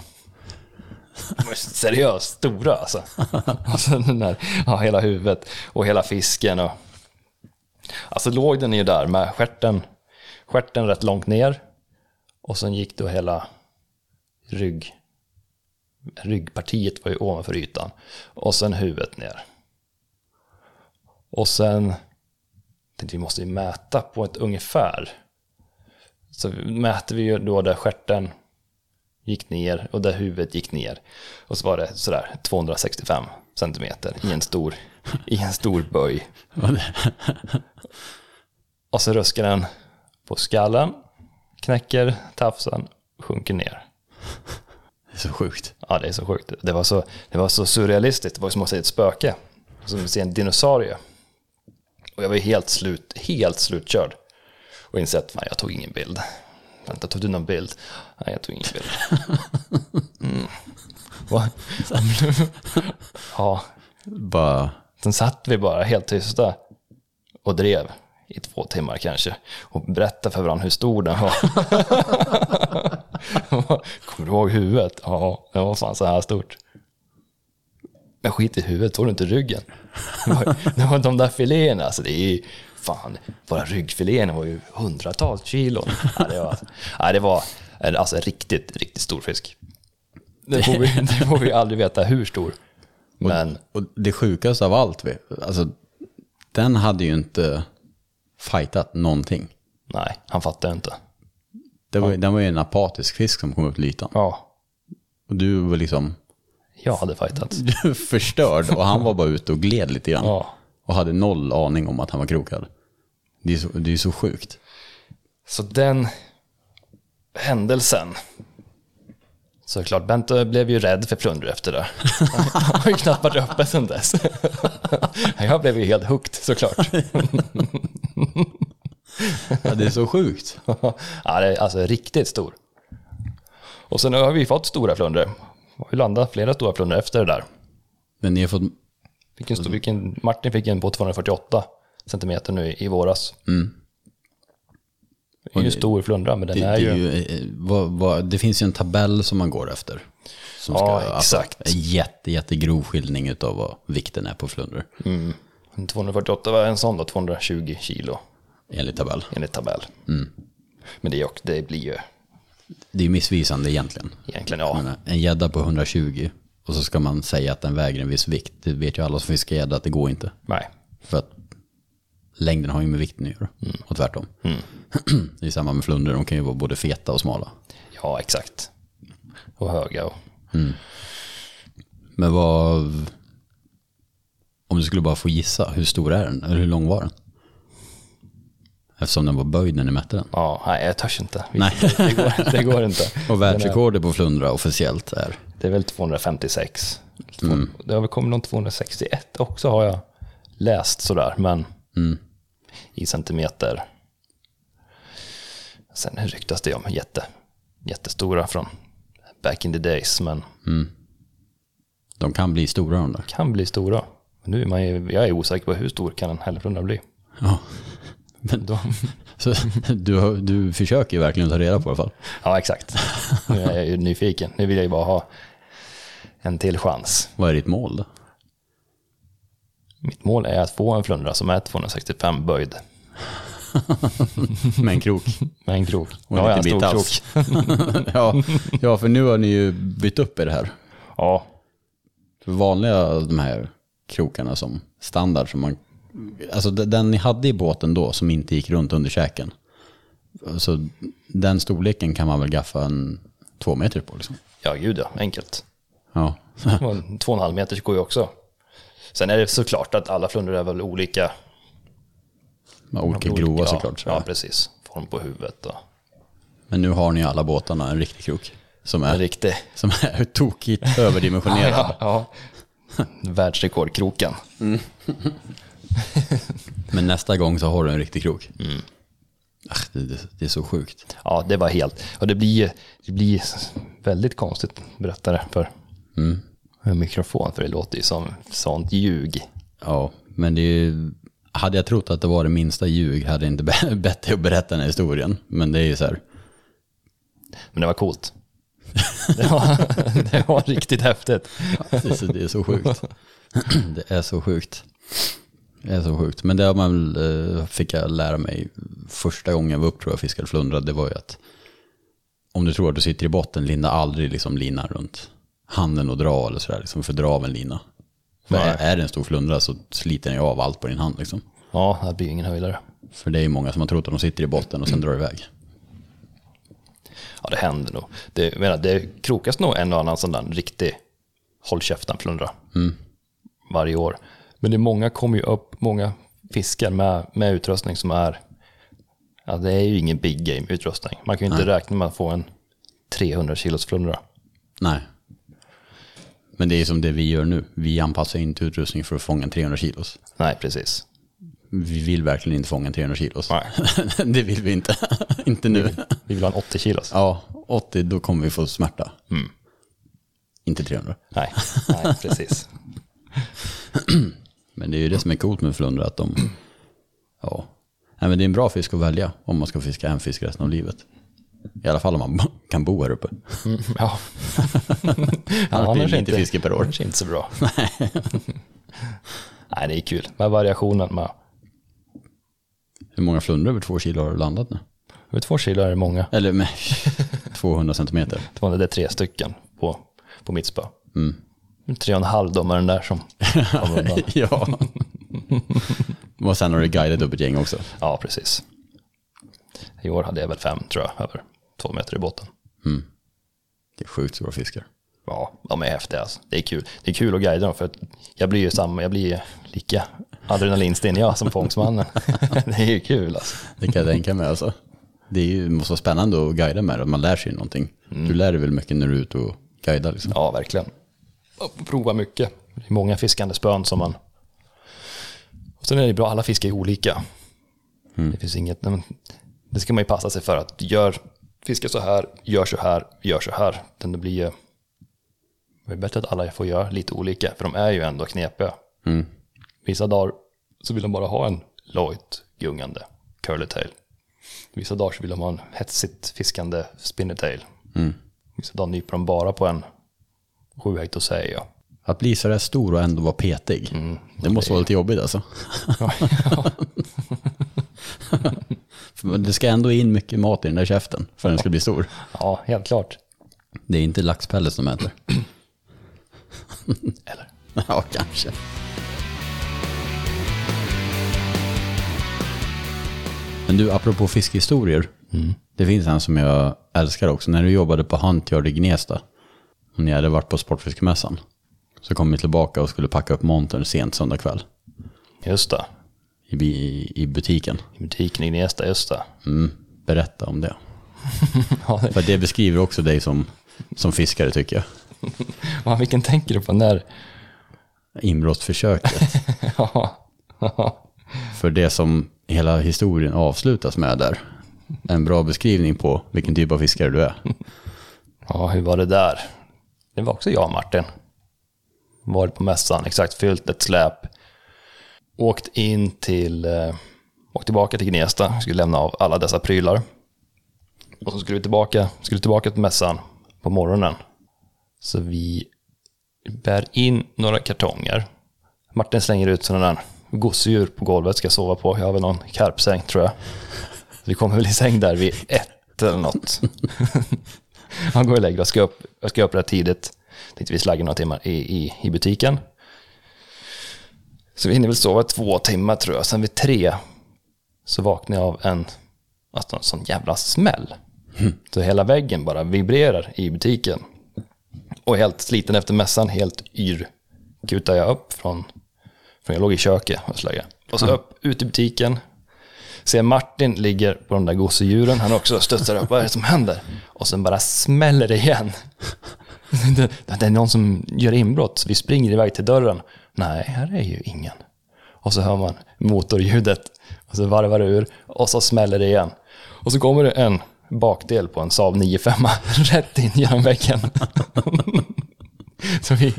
seriöst stora alltså. Och så den där, ja, hela huvudet och hela fisken. Och, alltså låg den ju där med stjärten, skärten rätt långt ner. Och sen gick då hela rygg, ryggpartiet var ju ovanför ytan. Och sen huvudet ner. Och sen tänkte vi måste ju mäta på ett ungefär. Så mäter vi ju då där stjärten gick ner och där huvudet gick ner. Och så var det sådär 265 centimeter i en stor, i en stor böj. Och så ruskar den på skallen, knäcker tafsen, sjunker ner. Det är så sjukt. Ja, det är så sjukt. Det var så, det var så surrealistiskt. Det var som att se ett spöke. Som att se en dinosaurie. Och jag var helt slut, helt slutkörd. Och insett, fan jag tog ingen bild. Vänta, tog du någon bild? Nej, jag tog ingen bild. Mm. Ja, Bara, sen satt vi bara helt tysta och drev i två timmar kanske. Och berättade för varandra hur stor den var. Kommer du ihåg huvudet? Ja, det var fan så här stort. Men skit i huvudet, tog du inte ryggen? Det var, det var de där filéerna, alltså det är ju, fan, bara ryggfiléerna var ju hundratals kilo. Ja, det var, ja, det var alltså riktigt, riktigt stor fisk. Det får, vi, det får vi aldrig veta hur stor. Men Och det sjukaste av allt, alltså den hade ju inte fightat någonting. nej, han fattar inte. Det var, Den var ju en apatisk fisk som kom upp till ytan. Ja, Och du var liksom jag hade fightat. förstörd och han var bara ute och gled lite grann. Ja. Och hade noll aning om att han var krokad. Det är så, det är så sjukt. Så den händelsen. Såklart, Bente blev ju rädd för flundror efter det. Han har ju knappt varit öppen sedan dess. Jag blev ju helt hooked såklart. Ja, det är så sjukt. Ja, det är alltså riktigt stor. Och sen har vi fått stora flundror. Vi landat flera stora flundror efter det där. Men ni har fått, Fick en stor, vilken, Martin fick en på 248 centimeter nu i, i våras. Det är ju en stor flundra, men den det, är det, ju... är ju, eh, vad, vad, det finns ju en tabell som man går efter. Som Ja, alltså, exakt. en jätte, jättegrov skildring av vad vikten är på flundror. En 248 var en sån då, 220 kilo Enligt tabell. enligt tabell. Men det, det blir ju Det är missvisande egentligen. egentligen, ja. Menar, En gädda på 120 och så ska man säga att den väger en viss vikt. Det vet ju alla som fiskar gädda att det går inte. Nej. För att längden har ju med vikten att göra. Och tvärtom. det är samma med flundror, de kan ju vara både feta och smala. Ja, exakt. Och höga och... Men vad... Om du skulle bara få gissa, hur stor är den? Eller hur lång var den? Eftersom den var böjd när ni mätte den. Ja, nej, jag törs inte. Nej. Det, går, det går inte. Och världsrekordet på flundra officiellt är? Det är väl 256. Det har väl kommit någon 261 också har jag läst sådär, men i centimeter. Sen ryktas det om jätte, jättestora från back in the days, men De kan bli stora de där. kan bli stora. Nu är man ju, jag är osäker på hur stor kan en hälleflundra bli. Ja. Men, så, du, du försöker ju verkligen ta reda på det i alla fall. Ja, exakt. Nu är jag ju nyfiken. Nu vill jag ju bara ha en till chans. Vad är ditt mål då? Mitt mål är att få en flundra som är 265 böjd Med en krok. med en krok. Och Ja, en stor krok. ja, ja, för nu har ni ju bytt upp i det här. Ja, För vanliga de här krokarna som standard som man... Alltså de- den ni hade i båten då som inte gick runt under käken. Så den storleken kan man väl gaffa en två meter på liksom. ja gud ja, enkelt. Ja. Två och en halv meters går ju också. Sen är det såklart att alla flundror är väl olika. Med olika grova ja, såklart. Så. Ja, precis. Form på huvudet och Men nu har ni alla båtarna en riktig krok. Som en är, riktig. som är tokigt överdimensionerad. Ja, ja. Världsrekordkroken. Men nästa gång så har du en riktig krok. Ach, det, det, är så sjukt. Ja, det var helt... Och det blir, det blir väldigt konstigt, berätta det för en mikrofon, för det låter ju som sånt ljug. Ja, men det är ju, hade jag trott att det var det minsta ljug hade jag inte be- bett dig att berätta den här historien. Men det är ju så här, Men det var coolt. Det var, det var riktigt häftigt. det är så, det är så sjukt. Det är så sjukt. Det är så sjukt. Men det man, eh, fick jag lära mig första gången jag var upp tror jag fiskade flundra. Det var ju att om du tror att du sitter i botten, linda aldrig liksom linan runt handen och dra eller sådär. Liksom för dra av en lina. För Nej. är, det en stor flundra så sliter den ju av allt på din hand liksom. Ja, det blir ingen höjdare. För det är ju många som har trott att de sitter i botten och sen drar iväg. Ja, det händer nog. Det, menar, det krokas nog en och annan sån där riktig håll käften flundra varje år. Men det är många kommer ju upp, många fiskar med, med utrustning som är, ja det är ju ingen big game utrustning. Man kan ju inte räkna med att få en 300 kilos flundra. Nej. Men det är som det vi gör nu. Vi anpassar inte utrustning för att fånga en 300 kilos. Nej, precis. Vi vill verkligen inte fånga en 300 kilos. Nej. det vill vi inte. inte nu. Vi vill ha en 80 kilos. Ja, 80 då kommer vi få smärta. Inte 300. Nej, nej, precis. Men det är ju det som är coolt med flundra att de... Ja. Nej, men det är en bra fisk att välja om man ska fiska en fisk resten av livet. I alla fall om man kan bo här uppe. Mm, ja. Annars blir det lite fiske per år. Annars inte så bra. nej, det är kul med variationen med. Hur många flundror över två kilo har du landat nu? Över två kilo är det många. Eller med 200 centimeter. Det det är tre stycken på, på mitt spö. tre och en halv domaren där som kom undan. ja. Och sen har du guidat upp ett gäng också. Ja, precis. I år hade jag väl fem, tror jag, över två meter i båten. Det är sjukt stora fiskar. Ja, de är häftiga alltså. Det är kul. Det är kul att guida dem för att jag blir ju samma, jag blir ju lika adrenalinstinn jag som fångstmannen. det är ju kul alltså. Det kan jag tänka mig alltså. Det är ju, måste vara spännande att guida med det, man lär sig någonting. Du lär dig väl mycket när du är ute och guidar liksom. Ja, verkligen. Prova mycket. Det är många fiskande spön som man... Och sen är det bra, alla fiskar är olika. Det finns inget... Det ska man ju passa sig för att gör, fiska så här, gör så här, gör så här. Det blir ju... Det är bättre att alla får göra lite olika, för de är ju ändå knepiga. Mm. Vissa dagar så vill de bara ha en lojt gungande curlytail. Vissa dagar så vill de ha en hetsigt fiskande spinnertail. Mm. Vissa dagar nyper de bara på en sjuhäkt och säger jag. Att bli så där stor och ändå vara petig. det måste vara lite jobbigt alltså. För det ska ändå in mycket mat i den där käften för att den ska bli stor. Ja, helt klart. Det är inte laxpellets som äter. Eller? ja, kanske. Men du, apropå fiskehistorier. Det finns en som jag älskar också. När du jobbade på Huntyard i Gnesta. Och ni hade varit på Sportfiskemässan. Så kom vi tillbaka och skulle packa upp montern sent söndag kväll. Just det. I, i butiken. I butiken i Gnesta, just det. Mm, berätta om det. Ja, För det beskriver också dig som, som fiskare tycker jag. Ja, vilken tänker du på när? Inbrottsförsöket. Ja. För det som hela historien avslutas med där. En bra beskrivning på vilken typ av fiskare du är. Ja, hur var det där? Det var också jag och Martin. Varit på mässan, exakt fyllt ett släp. Åkt in till, eh, åkt tillbaka till Gnesta, skulle lämna av alla dessa prylar. Och så skulle vi tillbaka, skulle tillbaka till mässan på morgonen. Så vi bär in några kartonger. Martin slänger ut sådana där gosedjur på golvet, ska sova på. Jag har väl någon karpsäng tror jag. Vi kommer väl i säng där vid ett eller något. Han går och lägger Jag ska upp, jag ska upp rätt tidigt. Tänkte vi slaggar några timmar i, i, i butiken. Så vi hinner väl sova två timmar tror jag. Sen vid tre så vaknar jag av en, alltså en sån jävla smäll. Så hela väggen bara vibrerar i butiken. Och helt sliten efter mässan, helt yr, kutar jag upp från, från jag låg i köket och slaggade. Och så upp, ut i butiken, ser Martin ligger på de där gosedjuren, han också studsar upp, vad är det som händer? Och sen bara smäller det igen. Det, det är någon som gör inbrott, så vi springer iväg till dörren. Nej, här är ju ingen. Och så hör man motorljudet, och så varvar det ur, och så smäller det igen. Och så kommer det en bakdel på en Saab 95 rätt in genom väggen. så vi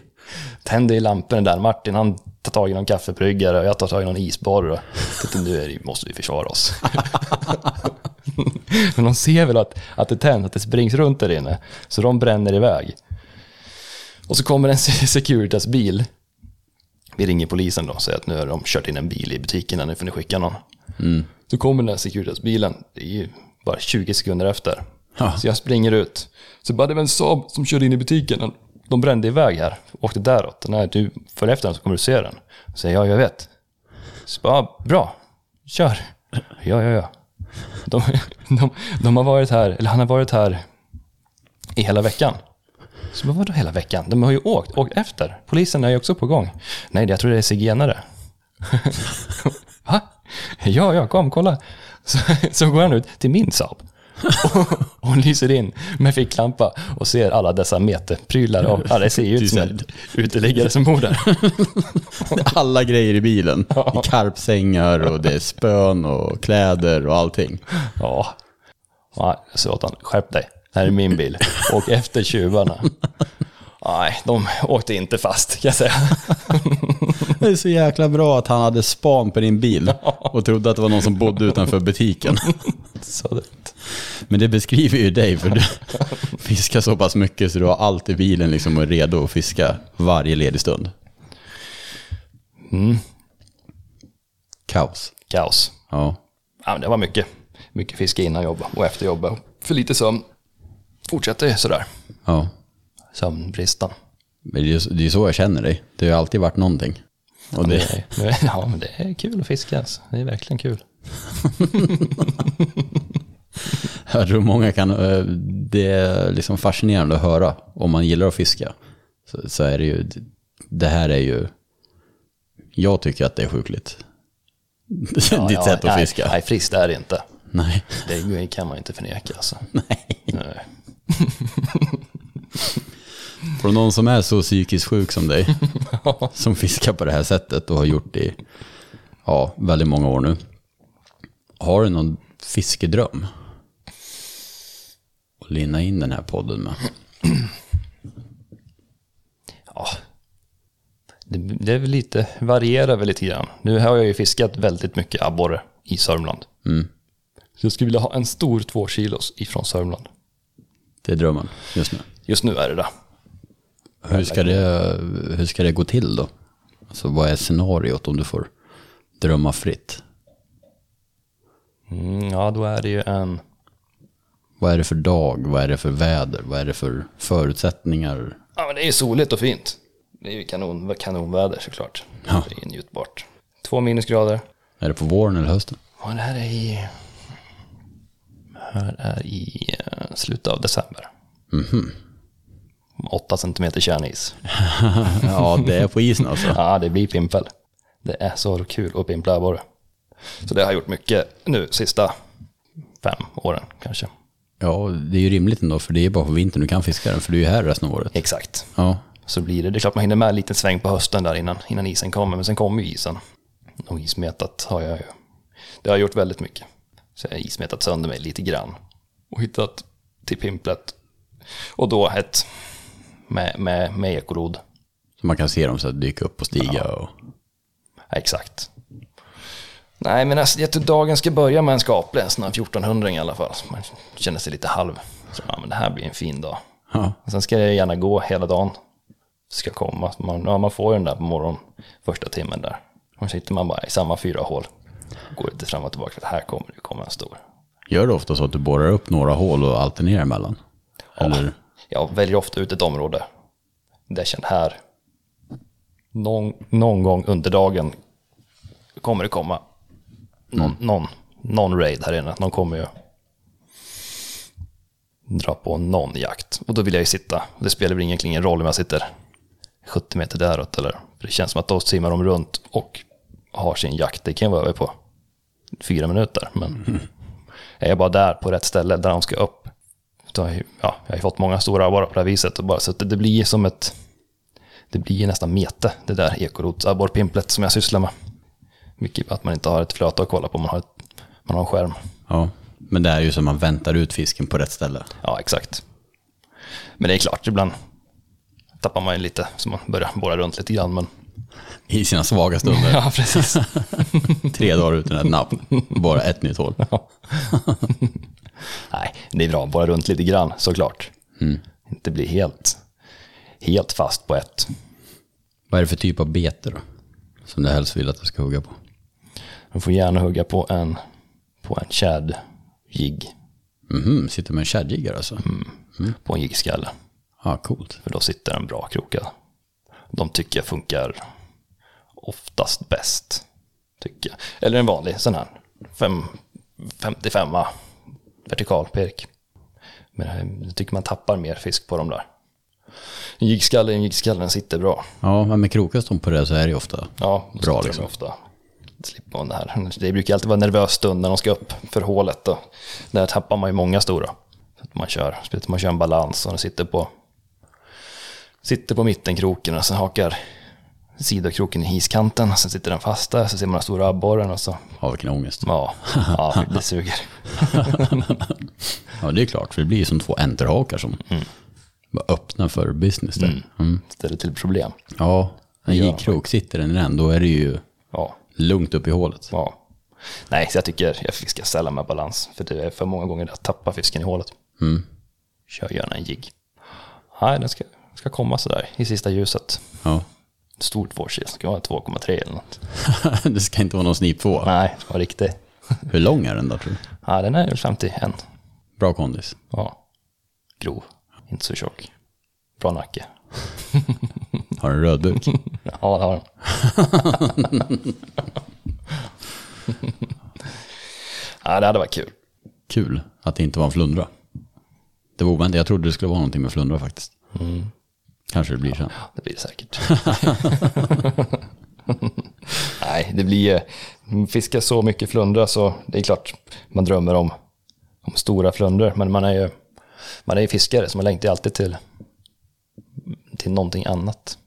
tänder i lamporna där. Martin han tar tag i någon kaffebryggare och jag tar tag i någon isborr. Och tänkte, nu är det, måste vi försvara oss. Men de ser väl att, att det tänds, att det springs runt där inne. Så de bränner iväg. Och så kommer en Securitas bil. Vi ringer polisen då och säger att nu har de kört in en bil i butiken, nu får ni skicka någon. Så kommer den här Securitas-bilen, det är ju bara 20 sekunder efter. Ja. Så jag springer ut. Så bara det var en Saab som körde in i butiken. De brände iväg här, åkte däråt. När du följer efter den så kommer du se den. Så säger jag, jag vet. Så bara, "Ja, bra, kör. Ja, ja, ja. De, de, de har varit här, eller han har varit här i hela veckan. Så vad vadå hela veckan? De har ju åkt, åkt efter. Polisen är ju också på gång. Nej, jag tror det är zigenare. Va? Ja, ja, kom, kolla. Så, så går han ut till min Saab. och, och lyser in med ficklampa och ser alla dessa meteprylar. Och, ja, det ser ju ut som en uteliggare som bor där. Alla grejer i bilen. Är karpsängar och det är spön och kläder och allting. Ja. ja så åt han, skärp dig. Det här är min bil. Och efter tjuvarna. Nej, de åkte inte fast kan jag säga. Det är så jäkla bra att han hade span på din bil och trodde att det var någon som bodde utanför butiken. Men det beskriver ju dig för du fiskar så pass mycket så du har allt i bilen liksom och är redo att fiska varje ledig stund. mm, Kaos. kaos. Ja. Ja, men det var mycket. Mycket fiske innan jobb och efter jobb. För lite sömn. Fortsätter sådär. Ja. Sömnbristen. Men det är ju så jag känner dig. Det har ju alltid varit någonting. Och Det det, är, det är- ja, men det är kul att fiska alltså. Det är verkligen kul. jag tror många kan, eh, det är liksom fascinerande att höra. Om man gillar att fiska så, så är det ju, det här är ju, jag tycker att det är sjukligt. Ja, Ditt ja, sätt att nej, fiska. Nej, friskt är det inte. Nej. Det kan man inte förneka alltså. Nej. Nej. För någon som är så psykiskt sjuk som dig, som fiskar på det här sättet och har gjort det i ja, väldigt många år nu. Har du någon fiskedröm? Att linna in den här podden med. Ja. Det, det är väl lite, varierar väl lite grann. Nu har jag ju fiskat väldigt mycket abborre i Sörmland. Så jag skulle vilja ha en stor två kilos ifrån Sörmland. Det är drömmen just nu. Just nu är det det. Hur ska det, hur ska det gå till då? Alltså vad är scenariot om du får drömma fritt? Mm, ja, då är det ju en... Vad är det för dag? Vad är det för väder? Vad är det för förutsättningar? Ja, men det är ju soligt och fint. Det är ju kanon, kanonväder såklart. Ja. Det är njutbart. Två minusgrader. Är det på våren eller hösten? Ja, det här är i... Här är i eh, slutet av december. Åtta centimeter kärnis. Ja, det är på isen alltså. Ja, det blir pimpel. Det är så kul att pimpla abborre. Så det har jag gjort mycket nu, sista fem åren kanske. Ja, det är ju rimligt ändå, för det är bara på vintern du kan fiska den, för du är ju här resten av året. Exakt. Ja, Så blir det, det är klart man hinner med en liten sväng på hösten där innan, innan isen kommer, men sen kommer ju isen. Och ismetat har jag ju. Det har jag gjort väldigt mycket. Så jag har ismetat sönder mig lite grann. Och hittat till pimplet. Och då ett med, med, med ekorod. så man kan se dem så att dyka upp och stiga. Och... Ja, exakt. Nej, men alltså, jag tror dagen ska börja med en skaplig, en sån här 1400 i alla fall. Man känner sig lite halv. Så, ja, men det här blir en fin dag. Ja, Och sen ska det gärna gå hela dagen. Ska komma. Man, ja, man får ju den där på morgonen, första timmen där. Och sitter man bara i samma fyra hål. Går lite fram och tillbaka, för här kommer det komma en stor. Gör det ofta så att du borrar upp några hål och alternerar emellan? Eller? Jag väljer ofta ut ett område där jag känner här, någon, någon gång under dagen kommer det komma någon, någon, någon raid här inne. Någon kommer ju dra på någon jakt. Och då vill jag ju sitta. Det spelar väl egentligen ingen roll om jag sitter 70 meter däråt eller. För det känns som att då simmar de runt och har sin jakt. Det kan vara över på fyra minuter. Men är jag bara där på rätt ställe där de ska upp. Ju- ja, jag har ju fått många stora abborrar på det här viset. Och bara, så det, det blir som ett... Det blir nästan mete, det där ekorotsabborrpimplet som jag sysslar med. Mycket att man inte har ett flöte att kolla på, man har, ett, man har en skärm. Ja, men det är ju som man väntar ut fisken på rätt ställe. Ja, exakt. Men det är klart, ibland tappar man ju lite, så man börjar borra runt lite grann. Men... I sina svaga stunder. Ja, precis. Tre dagar utan ett napp. Bara ett nytt hål. Nej, det är bra, borra runt lite grann såklart. Inte bli helt, helt fast på ett. Vad är det för typ av bete då? Som du helst vill att du ska hugga på? Man får gärna hugga på en, på en tjädjigg, Mhm, sitter med en tjäderjiggare alltså? på en jiggskalle. Ja, coolt. För då sitter den bra krokad. De tycker jag funkar oftast bäst. Tycker jag. Eller en vanlig sån här. Fem, 55 vertikal perk. Men jag tycker man tappar mer fisk på dem där. En jiggskalle en jiggskalle, den sitter bra. Ja, men med krokas de på det så är det ju ofta Ja, Bra, liksom. ofta. Slipper man det här. Det brukar alltid vara en nervös stund när de ska upp för hålet. Då. Där tappar man ju många stora. Att man kör, man kör en balans och den sitter på, sitter på mittenkroken och sen hakar sidokroken i iskanten. Sen sitter den fast där, så ser man den stora abborren och så, Ja, vilken ångest. ja, ja det suger. Ja, det är klart, för det blir som två enterhakar som bara öppnar för business där. Mm. Ställer till problem. Ja, en Ja. jiggkrok sitter den i den, då är det ju Ja, lugnt upp i hålet. ja. Nej, så jag tycker jag fiskar sällan med balans. För det är för många gånger att tappa fisken i hålet. Mm. Kör gärna en jigg. Nej, den ska, ska komma sådär i sista ljuset. Ja. Stort tvåkil, ska vara 2,3 eller något. det ska inte vara någon snip två. Nej, det var riktigt. Hur lång är den då tror du? Ja, den är väl 51. Bra kondis. Ja. Grov. Inte så tjock. Bra nacke. Har du en rödbuk? Ja, det har den. ja, det hade varit kul. Kul att det inte var en flundra. Det var oväntat. Jag trodde det skulle vara någonting med flundra faktiskt. Kanske det blir sen. Det blir det säkert. Nej, det blir ju... Fiska så mycket flundra så det är klart man drömmer om, om stora flundror. Men man är ju man är ju fiskare så man längtar ju alltid till, till någonting annat.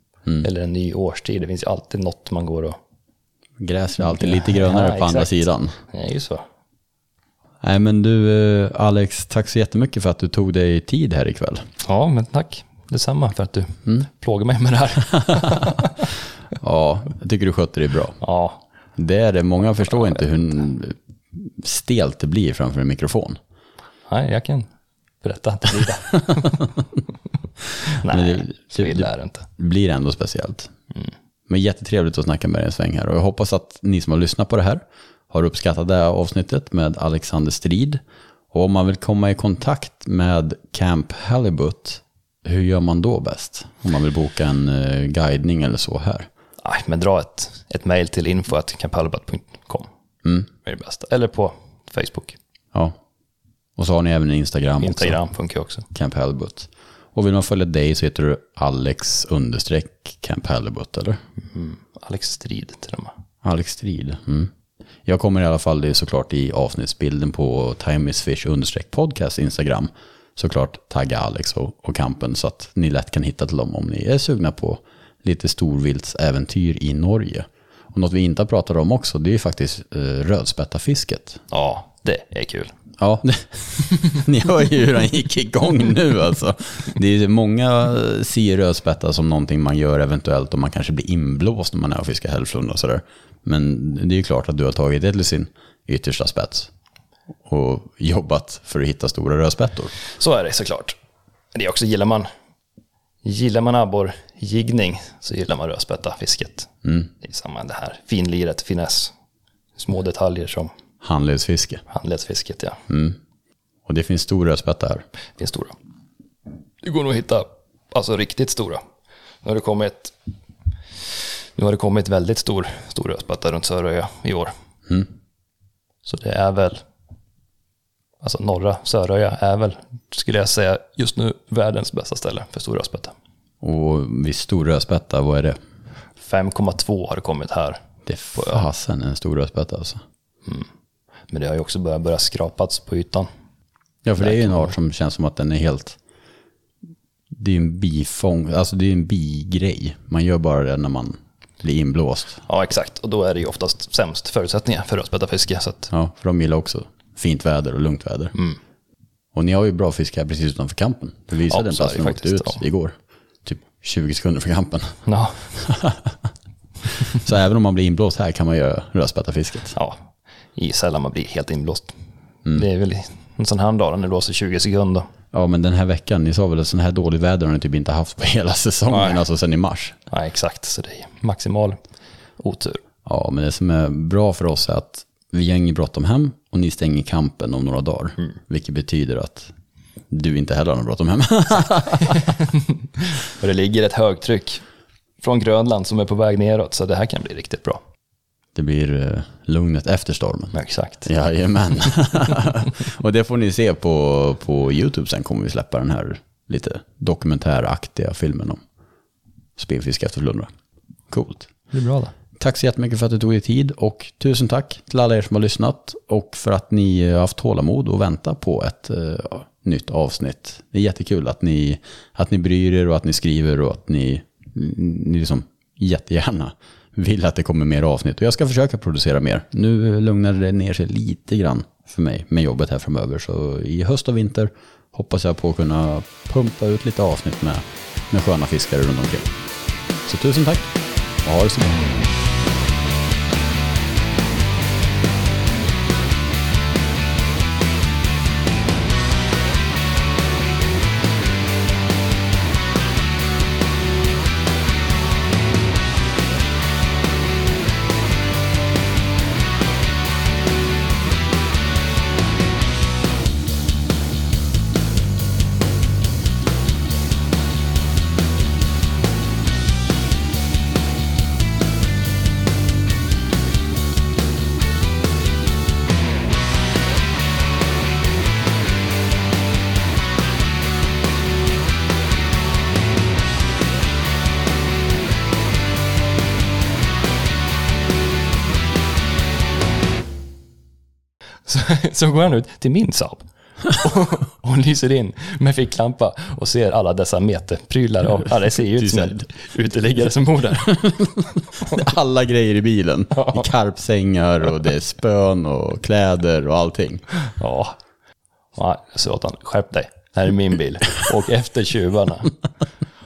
Eller en ny årstid. Det finns ju alltid något man går och... Gräs är alltid lite grönare Ja, på andra exakt. sidan. Det är ju så. Nej men du eh, Alex, tack så jättemycket för att du tog dig tid här ikväll. Ja, men tack detsamma för att du plågar mig med det här. Ja, jag tycker du skötte dig bra. ja, Det är det, många förstår inte hur stelt det blir framför en mikrofon. nej, jag kan berätta att det blir det. Nej, det- så illa är det inte. Det blir ändå speciellt. Men jättetrevligt att snacka med dig en sväng här. Och jag hoppas att ni som har lyssnat på det här har uppskattat det här avsnittet med Alexander Strid. Och om man vill komma i kontakt med Camp Halibut, hur gör man då bäst? Om man vill boka en eh, guidning eller så här. Nej, men dra ett, ett mejl till info.campalbat.com. Mm. Det är det bästa. Eller på Facebook. Ja. Och så har ni även en Instagram, också. Instagram funkar också. Camp Halibut. Och vill man följa dig så heter du Alex understreck Camp Halibut, eller? Alex Strid till och med. Alex Strid. Mm. Jag kommer i alla fall, det är såklart i avsnittsbilden på Time is Fish understreck podcast Instagram, såklart tagga Alex och, och kampen så att ni lätt kan hitta till dem om ni är sugna på lite storviltsäventyr i Norge. Och något vi inte har pratat om också, det är ju faktiskt eh, rödspättafisket. Ja, det är kul. Ja, ni hör ju hur han gick igång nu alltså. Det är många ser rödspätta som någonting man gör eventuellt om man kanske blir inblåst när man är och fiskar hällflundra och sådär. Men det är ju klart att du har tagit det till sin yttersta spets och jobbat för att hitta stora rödspättor. Så är det såklart. Det är också, gillar man, gillar man abborrjigning så gillar man rödspättafisket. Det är samma det här finliret, finess, små detaljer som Handledsfiske. handledsfisket, ja. Och det finns stor rödspätta här. Det är stora. Det går nog att hitta alltså riktigt stora. Nu har det kommit, nu har det kommit väldigt stor, stor rödspätta runt Söröja i år. Så det är väl, alltså norra Söröja är väl, skulle jag säga, just nu världens bästa ställe för stor rödspätta. Och vid stor rödspätta, vad är det? 5,2 har det kommit här. Det är fasen en stor rödspätta alltså. Men det har ju också börjat, börjat skrapats på ytan. Ja, för det är ju en art som känns som att den är helt... Det är en bifång, alltså det är en bigrej. Man gör bara det när man blir inblåst. Ja, exakt. Och då är det ju oftast sämst förutsättningar för rödspättafiske. Att, Ja, för de gillar också fint väder och lugnt väder. Och ni har ju bra fiske här precis utanför kampen. Du visade Ja, den så är det platsen vi åkte ut ja. igår. Typ 20 sekunder från kampen. ja, Så även om man blir inblåst här kan man göra rödspättafisket. ja, i sällan man blir helt inblåst. Det är väl en sån här dag när det blåser 20 sekunder. Ja, men den här veckan, ni sa väl att sån här dåligt väder har ni typ inte haft på hela säsongen, Nej. alltså sen i mars. Ja, exakt. Så det är maximal otur. Ja, men det som är bra för oss är att vi har inget bråttom hem och ni stänger kampen om några dagar. Vilket betyder att du inte heller har något bråttom hem. För det ligger ett högtryck från Grönland som är på väg neråt. Så det här kan bli riktigt bra. det blir eh, lugnet efter stormen. Ja, exakt. Jajamän. och det får ni se på, på YouTube sen kommer vi släppa den här lite dokumentäraktiga filmen om spelfiske efter flundra. Coolt. Det blir bra då. Tack så jättemycket för att du tog dig tid och tusen tack till alla er som har lyssnat och för att ni har haft tålamod och väntat på ett uh, nytt avsnitt. Det är jättekul att ni, att ni bryr er och att ni skriver och att ni, mm, ni liksom jättegärna vill att det kommer mer avsnitt. Och jag ska försöka producera mer. Nu lugnar det ner sig lite grann för mig med jobbet här framöver. Så i höst och vinter hoppas jag på att kunna pumpa ut lite avsnitt med, med sköna fiskare runt omkring. Så tusen tack och ha det så bra. Så, går han ut till min Saab. Och, och lyser in med ficklampa och ser alla dessa meterprylar. Och, ja, det ser ju ut som en uteliggare som bor där. Alla grejer i bilen. I karpsängar och det är spön och kläder och allting. Ja, ja så åt han, skärp dig. Det här är min bil. Och efter tjuvarna.